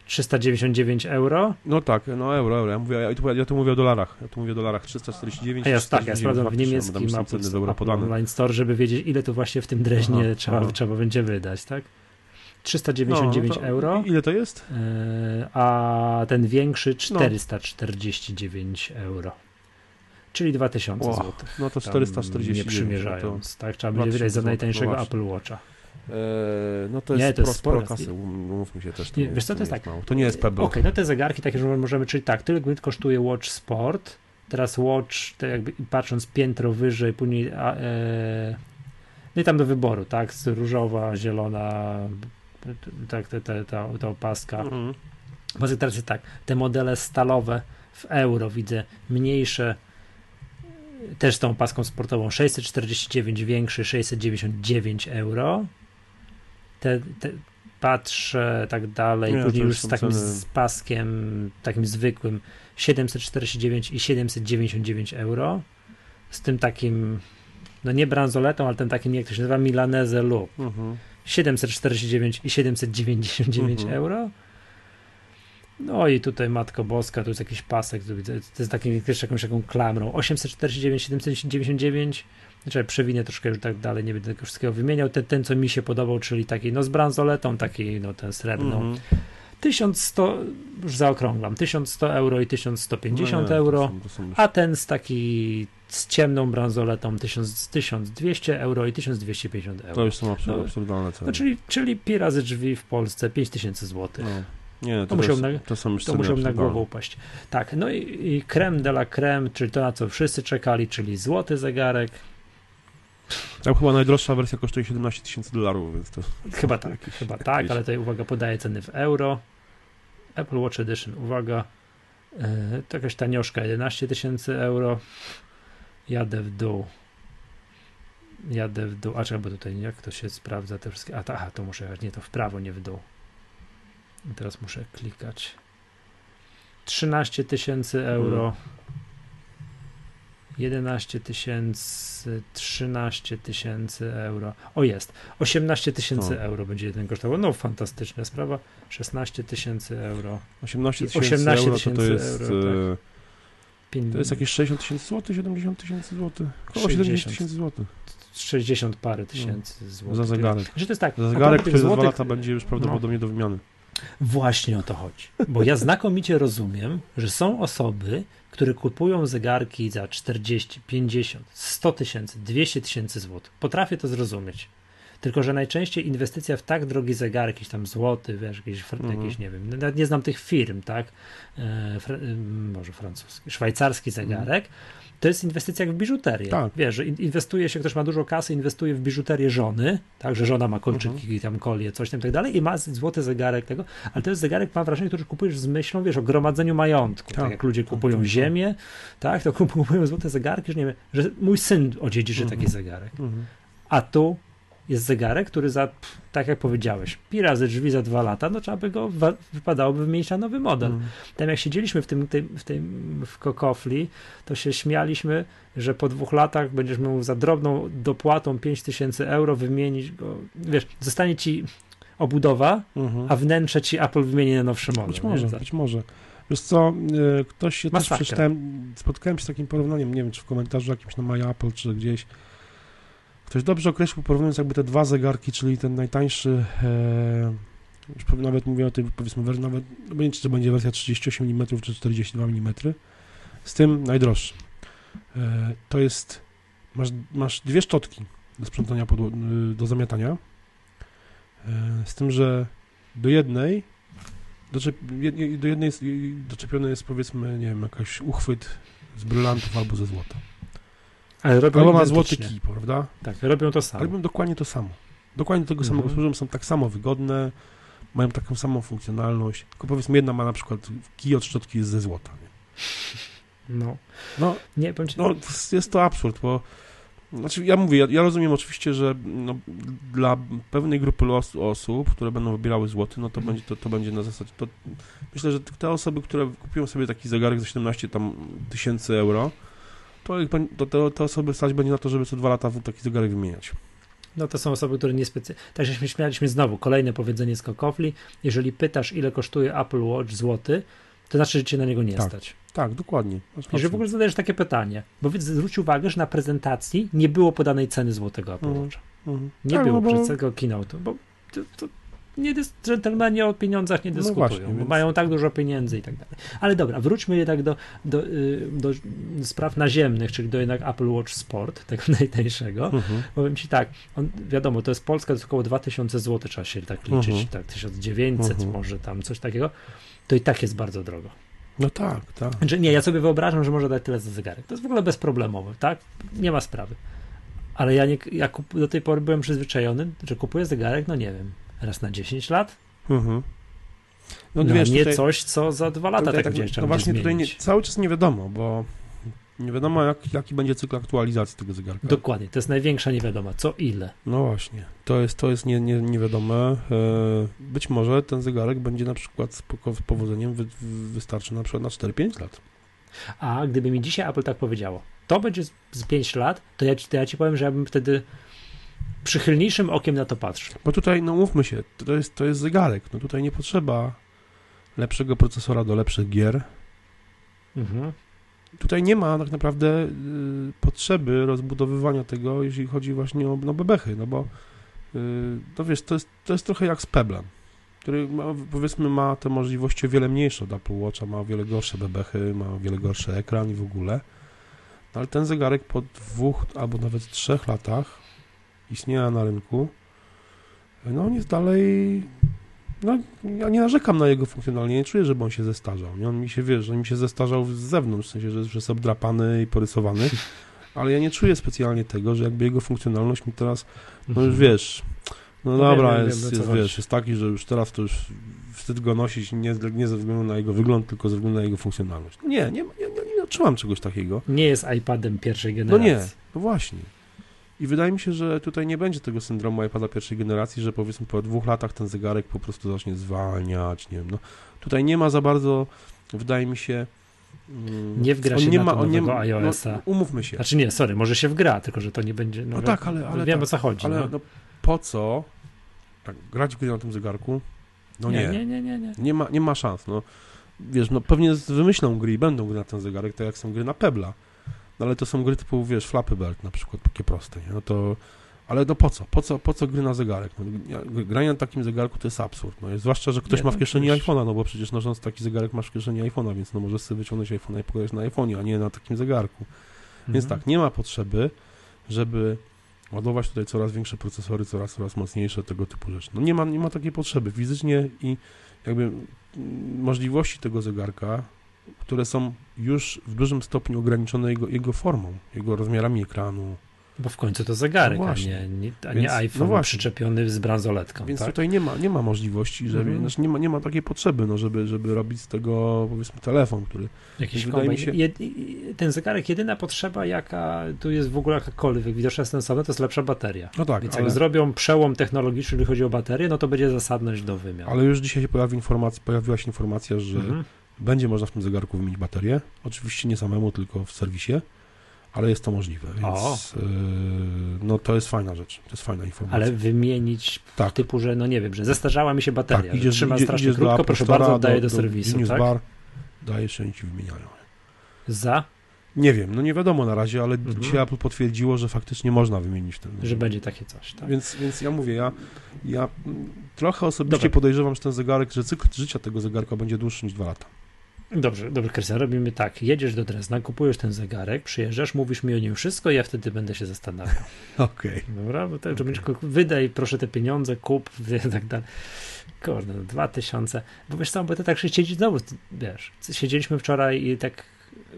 399 euro. No tak, no euro, euro. Ja, mówię, ja, tu, ja tu mówię o dolarach. Ja tu mówię o dolarach. 349 A ja, tak, ja 499 sprawdzam w faktycznie, niemieckim Apple, euro podane. Online Store, żeby wiedzieć, ile to właśnie w tym dreźnie Aha, trzeba, aha. trzeba będzie wydać, tak? No, 399 no to euro, Ile to jest? yy, a ten większy 449 euro. Czyli 2000 Ło, zł. No to Tam 449. Nie no przymierzając, tak? Trzeba będzie 2000 wydać za najtańszego Apple Watcha. To, e, no to Nie, jest to pro, jest sporo sporo. kasy, um- umówmy się też. To Nie, nie wiesz co, to jest nie tak. Mało. To nie jest Pebble. Okej, no te zegarki takie, że możemy, czyli tak, tyle gdy kosztuje Watch Sport, teraz Watch, to jakby patrząc piętro wyżej, później a, e, no i tam do wyboru, tak, różowa, zielona, tak, te, te, ta, ta opaska. Mhm. Bo teraz jest tak, te modele stalowe w euro widzę mniejsze, też z tą paską sportową 649 większy 699 euro. Te, te patrzę tak dalej, Nie, później już z takim ceny- z paskiem takim zwykłym 749 i 799 euro. Z tym takim no nie bransoletą, ale tym takim jak to się nazywa Milanese Loop. Mhm. 749 i 799 Mhm. euro. No i tutaj Matko Boska, tu jest jakiś pasek, tu widzę, to jest takim, też jakąś taką klamrą. 849, 799, znaczy przewinę troszkę już tak dalej, nie będę tego wszystkiego wymieniał. Ten, ten co mi się podobał, czyli taki no z bransoletą, taki no ten srebrną. Mhm. 1100, już zaokrąglam, 1100 euro i 1150 No nie, to euro. są- to są A ten z taki z ciemną bransoletą 1000, 1200 euro i 1250 euro. To już są No, absurdalne ceny. No, czyli, czyli pi razy drzwi w Polsce 5000 zł. No. Nie, to, To musiał jest, na- to To musiał na głowę upaść. Tak, no i, i creme de la creme, czyli to na co wszyscy czekali, czyli złoty zegarek. Tam chyba najdroższa wersja kosztuje 17 tysięcy dolarów, więc to... Chyba tak, chyba tak, ale tutaj uwaga, podaje ceny w euro. Apple Watch Edition, uwaga, yy, to jakaś tanioszka, 11 tysięcy euro. Jadę w dół. Jadę w dół. A czekaj, bo tutaj jak to się sprawdza te wszystkie. A ta, aha, to muszę jechać. Nie, to w prawo, nie w dół. I teraz muszę klikać. 13 tysięcy euro. 11 tysięcy, 13 tysięcy euro. O jest, 18 tysięcy No. euro będzie jeden kosztował. No fantastyczna sprawa. 16 tysięcy euro. 18 I tysięcy 18 euro to, to jest... euro, e, Pięć- To jest jakieś 60 tysięcy złotych, 70 tysięcy złotych? Około 60 70 tysięcy złotych 60 parę tysięcy złotych. za zegarek. Że to jest tak, Za zegarek, który za dwa lata będzie już prawdopodobnie do wymiany. Właśnie o to chodzi. Bo ja znakomicie rozumiem, że są osoby, które kupują zegarki za 40, 50, 100 tysięcy, 200 tysięcy złotych. Potrafię to zrozumieć. Tylko, że najczęściej inwestycja w tak drogi zegarek, jakiś tam złoty, wiesz, jakieś, Mhm. jakieś nie wiem, nawet nie znam tych firm, tak? E, fr- m, może francuski, szwajcarski zegarek, to jest inwestycja jak w biżuterię. Tak. Wiesz, że in- inwestuje się, ktoś ma dużo kasy, inwestuje w biżuterię żony, tak, że żona ma kolczyki, Mhm. tam kolie, coś tam i tak dalej i ma złoty zegarek tego, ale to jest zegarek, mam wrażenie, który kupujesz z myślą, wiesz, o gromadzeniu majątku. Tak, Tak, jak ludzie tak, kupują tak, tak. ziemię, tak, to <laughs> kupują złote zegarki, że nie wiem, że mój syn odziedziczy Mhm. taki zegarek. Mhm. A tu jest zegarek, który za, pff, tak jak powiedziałeś, pi razy drzwi za dwa lata, no trzeba by go, wypadałoby wymienić na nowy model. Mhm. Tam jak siedzieliśmy w tym, tym, w tym w kokofli, to się śmialiśmy, że po dwóch latach będziesz mógł za drobną dopłatą 5000 euro wymienić go, wiesz, zostanie ci obudowa, Mhm. a wnętrze ci Apple wymieni na nowszy model. Być może, być może. Wiesz co, e, ktoś się też Masakra. przeczytałem, spotkałem się z takim porównaniem, nie wiem, czy w komentarzu jakimś na My Apple, czy gdzieś. Ktoś dobrze określił, porównując jakby te dwa zegarki, czyli ten najtańszy, e, już nawet mówię o tej, powiedzmy, nawet, no nie wiem, czy to będzie wersja 38 mm, czy 42 mm, z tym najdroższy. E, to jest, masz, masz dwie szczotki do sprzątania, y, do zamiatania, e, z tym, że do jednej Doczep, do jednej doczepiony jest powiedzmy, nie wiem, jakaś uchwyt z brylantów albo ze złota. Ale robią Albo ma złoty kij, prawda? Tak, robią to samo. Robią dokładnie to samo. Dokładnie do tego Mhm. samego służą, są tak samo wygodne, mają taką samą funkcjonalność. Tylko powiedzmy, jedna ma na przykład kij od szczotki jest ze złota. Nie? No. No, Nie, powiem no jest- jest to absurd, bo znaczy ja mówię, ja, ja rozumiem oczywiście, że no, dla pewnej grupy los, osób, które będą wybierały złoty, no to będzie to, to będzie na zasadzie, to myślę, że te osoby, które kupią sobie taki zegarek za 17 tam tysięcy euro, to, ich to, to, to osoby stać będzie na to, żeby co dwa lata taki zegarek wymieniać. No to są osoby, które nie specjalnie. Tak żeśmy śmialiśmy znowu, kolejne powiedzenie z Kokofli. Jeżeli pytasz, ile kosztuje Apple Watch złoty, to znaczy, że cię na niego nie Tak. stać. Tak, dokładnie. Jeżeli w ogóle zadajesz takie pytanie, bo zwróć uwagę, że na prezentacji nie było podanej ceny złotego Apple Mhm. Watcha. Mhm. Nie Tak, było no bo- tego keynote'u, bo to, to nie dys- dżentelmeni o pieniądzach nie No dyskutują, właśnie, bo więc- mają tak dużo pieniędzy i tak dalej. Ale dobra, wróćmy jednak do, do, y, do spraw naziemnych, czyli do jednak Apple Watch Sport, tego <laughs> najtańszego. Mhm. Powiem ci tak, on, wiadomo, to jest Polska, to jest około 2000 zł, trzeba się tak liczyć, Mhm. tak 1900 Mhm. może tam, coś takiego, to i tak jest bardzo drogo. No tak, tak. Znaczy, nie, ja sobie wyobrażam, że może dać tyle za zegarek. To jest w ogóle bezproblemowe, tak? Nie ma sprawy. Ale ja, nie, ja kup, do tej pory byłem przyzwyczajony, że kupuję zegarek, no nie wiem, raz na 10 lat, Mhm. No, no, wiesz, nie tutaj, coś, co za dwa lata tutaj tak gdzieś no właśnie będzie tutaj nie, cały czas nie wiadomo, bo nie wiadomo jak, jaki będzie cykl aktualizacji tego zegarka. Dokładnie, to jest największa niewiadoma, co ile. No właśnie, to jest, to jest nie, nie, niewiadome. E, Być może ten zegarek będzie na przykład z powodzeniem wy, wystarczy na przykład na 4-5 lat. A gdyby mi dzisiaj Apple tak powiedziało, to będzie z, z 5 lat, to ja, ci, to ja ci powiem, że ja bym wtedy przychylniejszym okiem na to patrzył. Bo tutaj, no mówmy się, to jest, to jest zegarek. No tutaj nie potrzeba lepszego procesora do lepszych gier. Mhm. Tutaj nie ma tak naprawdę y, potrzeby rozbudowywania tego, jeśli chodzi właśnie o no, bebechy, no bo y, no wiesz, to jest, to jest trochę jak z Peblem, który ma, powiedzmy ma te możliwości o wiele mniejsze od Apple Watcha, ma o wiele gorsze bebechy, ma o wiele gorszy ekran i w ogóle. No, ale ten zegarek po dwóch albo nawet trzech latach istnienia na rynku, no on jest dalej no, ja nie narzekam na jego funkcjonalnie, nie czuję, żeby on się zestarzał. Nie? On mi się, wiesz, on mi się zestarzał z zewnątrz, w sensie, że, że jest obdrapany i porysowany, <laughs> ale ja nie czuję specjalnie tego, że jakby jego funkcjonalność mi teraz, no już wiesz, no No dobra, wiem, jest, wiem, jest, wiesz, jest taki, że już teraz to już wstyd go nosić nie, nie ze względu na jego wygląd, tylko ze względu na jego funkcjonalność. No nie, nie, nie, nie, nie odczułam czegoś takiego. Nie jest iPadem pierwszej No generacji. nie, no właśnie. I wydaje mi się, że tutaj nie będzie tego syndromu iPada pierwszej generacji, że powiedzmy po dwóch latach ten zegarek po prostu zacznie zwalniać, nie wiem, no. Tutaj nie ma za bardzo, wydaje mi się... mm, Nie wgra się nie na ma, on nie ma, iOS-a. No, umówmy się. Znaczy nie, sorry, może się wgra, tylko że to nie będzie. No wi- tak, ale- ale wiem tak, o co chodzi. Ale no. no, po co tak, grać gry na tym zegarku? No nie. nie, nie, nie, nie. Nie ma, nie ma szans, no. Wiesz, no pewnie wymyślą gry i będą gry na ten zegarek, tak jak są gry na Pebla. No ale to są gry typu, wiesz, Flappy Bird na przykład, takie proste, nie? No to... Ale no po co? Po co, po co gry na zegarek? No, granie na takim zegarku to jest absurd. No, zwłaszcza, że ktoś Nie, ma w no kieszeni przecież- iPhone'a, no bo przecież nosząc taki zegarek masz w kieszeni iPhone'a, więc no możesz sobie wyciągnąć iPhone'a i pograć na iPhone'ie, a nie na takim zegarku. Więc Mhm. tak, nie ma potrzeby, żeby ładować tutaj coraz większe procesory, coraz, coraz mocniejsze, tego typu rzeczy. No nie ma, nie ma takiej potrzeby. Fizycznie i jakby mm, możliwości tego zegarka, które są już w dużym stopniu ograniczone jego, jego formą, jego rozmiarami ekranu. Bo w końcu to zegarek, No a nie, nie, a Więc- nie no iPhone właśnie. przyczepiony z bransoletką. Więc tak? tutaj nie ma, nie ma możliwości, żeby, Mhm. znaczy nie, ma, nie ma takiej potrzeby, no, żeby, żeby robić z tego powiedzmy telefon, który Jakiś wydaje mi się- Jed, ten zegarek, jedyna potrzeba, jaka tu jest w ogóle jakakolwiek widoczna sensowna, to jest lepsza bateria. no tak, Więc ale, jak zrobią przełom technologiczny, jeżeli chodzi o baterię, no to będzie zasadność do wymian. ale już dzisiaj się pojawi informacja, pojawiła się informacja, że Mhm. Będzie można w tym zegarku wymienić baterię. Oczywiście nie samemu, tylko w serwisie, ale jest to możliwe, więc yy, no to jest fajna rzecz. To jest fajna informacja. Ale wymienić tak, typu, że no nie wiem, że zestarzała mi się bateria, tak, idziesz, trzyma idzie, strasznie idziesz do krótko, proszę bardzo, oddaję do, serwisu, Genius tak? Bar, dajesz i ci wymieniają. Za, Nie wiem, no nie wiadomo na razie, ale Mhm. dzisiaj Apple potwierdziło, że faktycznie można wymienić ten. że będzie takie coś, tak? Więc, więc ja mówię, ja, ja mm, trochę osobiście Dobra. podejrzewam, że ten zegarek, że cykl życia tego zegarka będzie dłuższy niż dwa lata. Dobrze, dobrze, Krystian, robimy tak. Jedziesz do Drezna, kupujesz ten zegarek, przyjeżdżasz, mówisz mi o nim wszystko, ja wtedy będę się zastanawiał. <laughs> Okej. Dobra, bo to, że będziesz, wydaj proszę te pieniądze, kup, <laughs> i tak dalej. Kurde, no, dwa tysiące. Bo wiesz co, bo to tak się siedzi znowu, wiesz, siedzieliśmy wczoraj i tak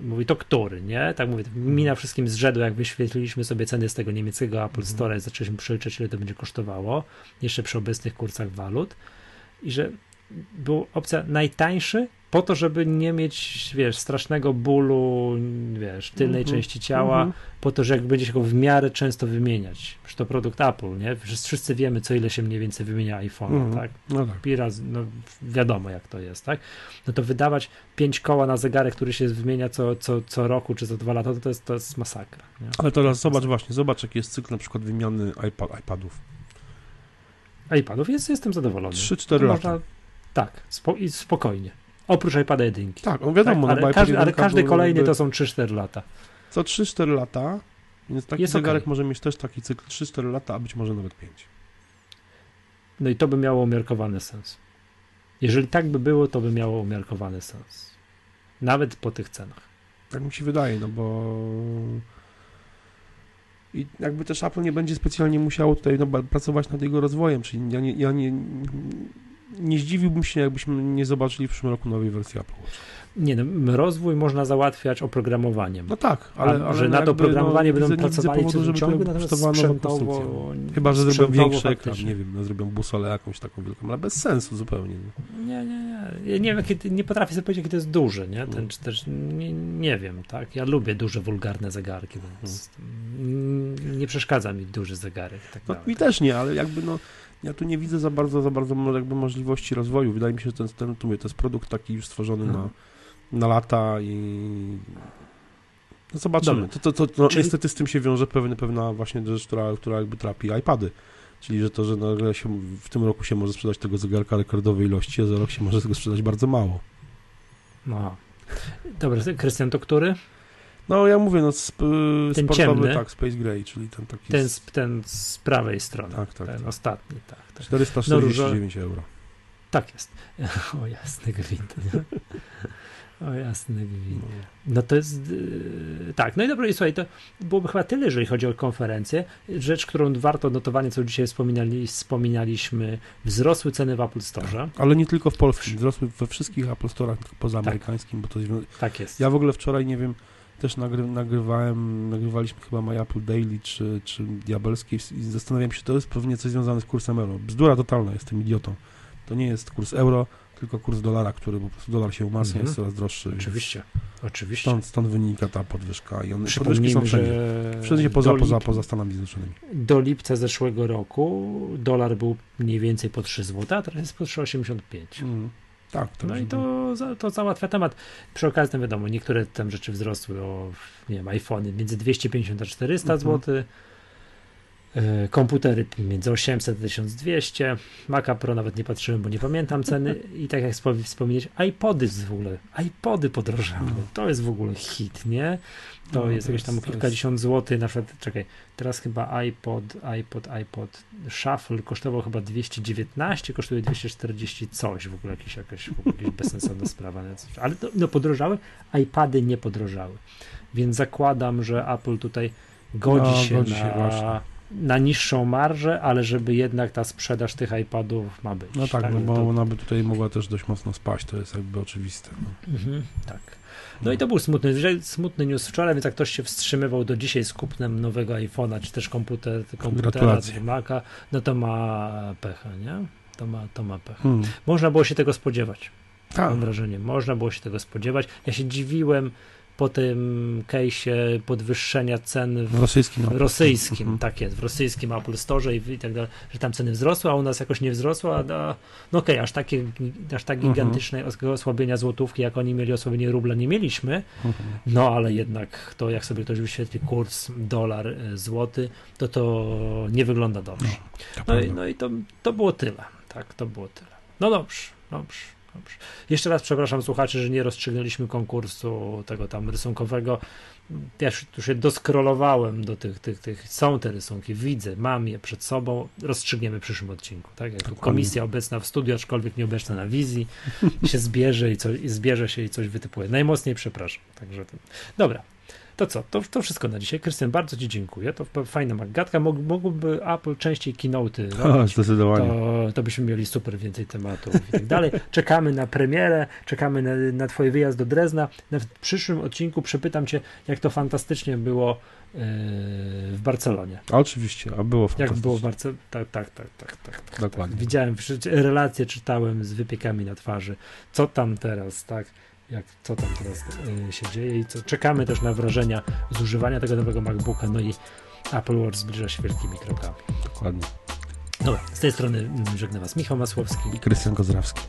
mówi, to który, nie? Tak mówię, mi na wszystkim zrzedło, jak wyświetliliśmy sobie ceny z tego niemieckiego Apple Mhm. Store i zaczęliśmy przeliczać, ile to będzie kosztowało, jeszcze przy obecnych kursach walut i że był opcja najtańszy, po to, żeby nie mieć, wiesz, strasznego bólu, wiesz, tylnej Mhm, części ciała, mhm. po to, że jak będzie się go w miarę często wymieniać. Przecież to produkt Apple, nie? Wszyscy, wszyscy wiemy, co ile się mniej więcej wymienia iPhone, Mhm. tak? No tak. I raz, no wiadomo jak to jest, tak? No to wydawać pięć koła na zegarek, który się wymienia co, co, co roku czy co dwa lata, to, to, jest, to jest masakra. Nie? Ale teraz zobacz właśnie, zobacz jaki jest cykl na przykład wymiany iPad, iPadów. iPadów jest, jestem zadowolony. 3-4 To lata. Można, tak, spo, i spokojnie. Oprócz iPada jedynki. Tak, no wiadomo, tak, no ale, iPad każdy, ale każdy kolejny to są 3-4 lata. Co 3-4 lata, więc taki Jest zegarek okej. może mieć też taki cykl 3-4 lata, a być może nawet 5. No i to by miało umiarkowany sens. Jeżeli tak by było, to by miało umiarkowany sens. Nawet po tych cenach. Tak mi się wydaje, no bo i jakby też Apple nie będzie specjalnie musiało tutaj no, pracować nad jego rozwojem, czyli ja nie, ja nie, nie zdziwiłbym się, jakbyśmy nie zobaczyli w przyszłym roku nowej wersji Apple Watch. Nie no, rozwój można załatwiać oprogramowaniem. No tak, ale, Ale, że no na to jakby, programowanie no, będą widzę, nie widzę pracowali powodu, ciągu, to natomiast sprzętowo. Chyba, że zrobią większe ekran, nie wiem, no, zrobią busolę jakąś taką wielką, ale bez sensu zupełnie. No. Nie, nie, nie. Ja nie wiem, jakie, nie potrafię sobie powiedzieć, jakie to jest duże, nie? Ten, Mm. czy też nie, nie wiem, tak? Ja lubię duże, wulgarne zegarki, więc nie przeszkadza mi duży zegarek. Tak No, mi też nie, ale jakby no, ja tu nie widzę za bardzo, za bardzo jakby możliwości rozwoju. Wydaje mi się, że ten, ten tu mówię, to jest produkt taki już stworzony Mhm. na, na lata i no zobaczymy. To, to, to, no, Czyli- Niestety z tym się wiąże pewna, pewna właśnie rzecz, która, która jakby trapi iPady. Czyli, że to, że nagle się, w tym roku się może sprzedać tego zegarka rekordowej ilości, a za rok się może tego sprzedać bardzo mało. No. Dobra, Krystian, to który? No ja mówię, no sp, Ten sportowy, ciemny? tak, Space Gray, czyli ten taki... Ten, z- ten z prawej strony. tak, tak, ten tak. ostatni, tak. tak. 449 euro. Tak jest. <laughs> O jasny gwint. <laughs> O jasny gwint. No. No to jest. Yy, tak, no i dobra, i słuchaj, to byłoby chyba tyle, jeżeli chodzi o konferencję. Rzecz, którą warto odnotowania, co dzisiaj wspominali, wspominaliśmy, wzrosły ceny w Apple Store. Ale nie tylko w polskim, wzrosły we wszystkich Apple Store'ach, poza Tak. amerykańskim, bo to Tak jest. Ja w ogóle wczoraj, nie wiem, też nagry, nagrywałem, nagrywaliśmy chyba My Apple Daily czy, czy Diabelskiej i zastanawiam się, to jest pewnie coś związane z kursem euro. Bzdura totalna, jestem idiotą. To nie jest kurs euro, tylko kurs dolara, który po prostu dolar się umacnia, Mhm. jest coraz droższy. Oczywiście. Oczywiście. Stąd, stąd wynika ta podwyżka i one, podwyżki są wszędzie. Wszędzie poza, poza, poza Stanami Zjednoczonymi. do lipca zeszłego roku dolar był mniej więcej po 3 zł, a teraz jest po 3,85. Mm. Tak, tak. No i to, to załatwia temat. Przy okazji, tam wiadomo, niektóre tam rzeczy wzrosły o, nie wiem, iPhony między 250 a 400 Mhm. zł, komputery między 800 a 1200, Maca Pro nawet nie patrzyłem, bo nie pamiętam ceny i tak jak wspom- wspomnieć, iPody w ogóle, iPody podrożały, Mhm. to jest w ogóle hit, nie? To No, jest jakieś tam o jest- kilkadziesiąt złotych, na przykład, czekaj, teraz chyba iPod, iPod, iPod Shuffle kosztował chyba 219, kosztuje 240 coś, w ogóle jakieś, jakaś, w ogóle jakaś bezsensowna sprawa. Ale to, no podrożały, iPady nie podrożały, więc zakładam, że Apple tutaj godzi No, się godzi się na, właśnie. Na niższą marżę, ale żeby jednak ta sprzedaż tych iPadów ma być. No tak, no bo to- ona by tutaj mogła też dość mocno spaść, to jest jakby oczywiste. No. Mhm, tak. No i to był smutny, smutny news wczoraj, więc jak ktoś się wstrzymywał do dzisiaj z kupnem nowego iPhone'a, czy też komputer, komputera, Maca, no to ma pecha, nie? To ma, to ma pecha. Hmm. Można było się tego spodziewać, Tak, mam wrażenie. Można było się tego spodziewać. Ja się dziwiłem po tym case'ie podwyższenia cen w w rosyjskim. w rosyjskim, Mhm. tak jest, w rosyjskim Apple Store i, i tak dalej, że tam ceny wzrosły, a u nas jakoś nie wzrosły, a, no okej, aż takie, aż tak Mhm. gigantycznej os- osłabienia złotówki, jak oni mieli osłabienie rubla, nie mieliśmy, Mhm. no ale jednak to, jak sobie ktoś wyświetli kurs dolar, e, złoty, to to nie wygląda dobrze. To No i, no i to, to było tyle, tak, to było tyle. No dobrze, dobrze. Dobrze. Jeszcze raz przepraszam słuchaczy, że nie rozstrzygnęliśmy konkursu tego tam rysunkowego. Ja już, już się doskrolowałem do tych, tych, tych, są te rysunki, widzę, mam je przed sobą, rozstrzygniemy w przyszłym odcinku, tak? Jak Dokładnie. komisja obecna w studiu, aczkolwiek nieobecna na wizji, się zbierze i, coś, i zbierze się i coś wytypuje. Najmocniej przepraszam. Także. Dobra. To co, to, to wszystko na dzisiaj. Krystian, bardzo Ci dziękuję. To fajna magatka. Mógł, mógłby Apple częściej keynote'y O, zdecydowanie. to, to byśmy mieli super więcej tematów i tak dalej. Czekamy na premierę, czekamy na, na Twój wyjazd do Drezna. W przyszłym odcinku przepytam Cię, jak to fantastycznie było yy, w Barcelonie. A oczywiście, a było Jak fantastycznie. było w Barcelonie? Tak, tak, tak, tak, tak, tak. Dokładnie. Tak. Widziałem, relacje czytałem z wypiekami na twarzy. Co tam teraz, tak? Jak, co tam teraz yy, się dzieje i co. Czekamy też na wrażenia z używania tego nowego MacBooka, no i Apple Watch zbliża się wielkimi krokami. Dokładnie. Dobra, z tej strony mm, żegna Was Michał Masłowski. I Krystian Kozrawski.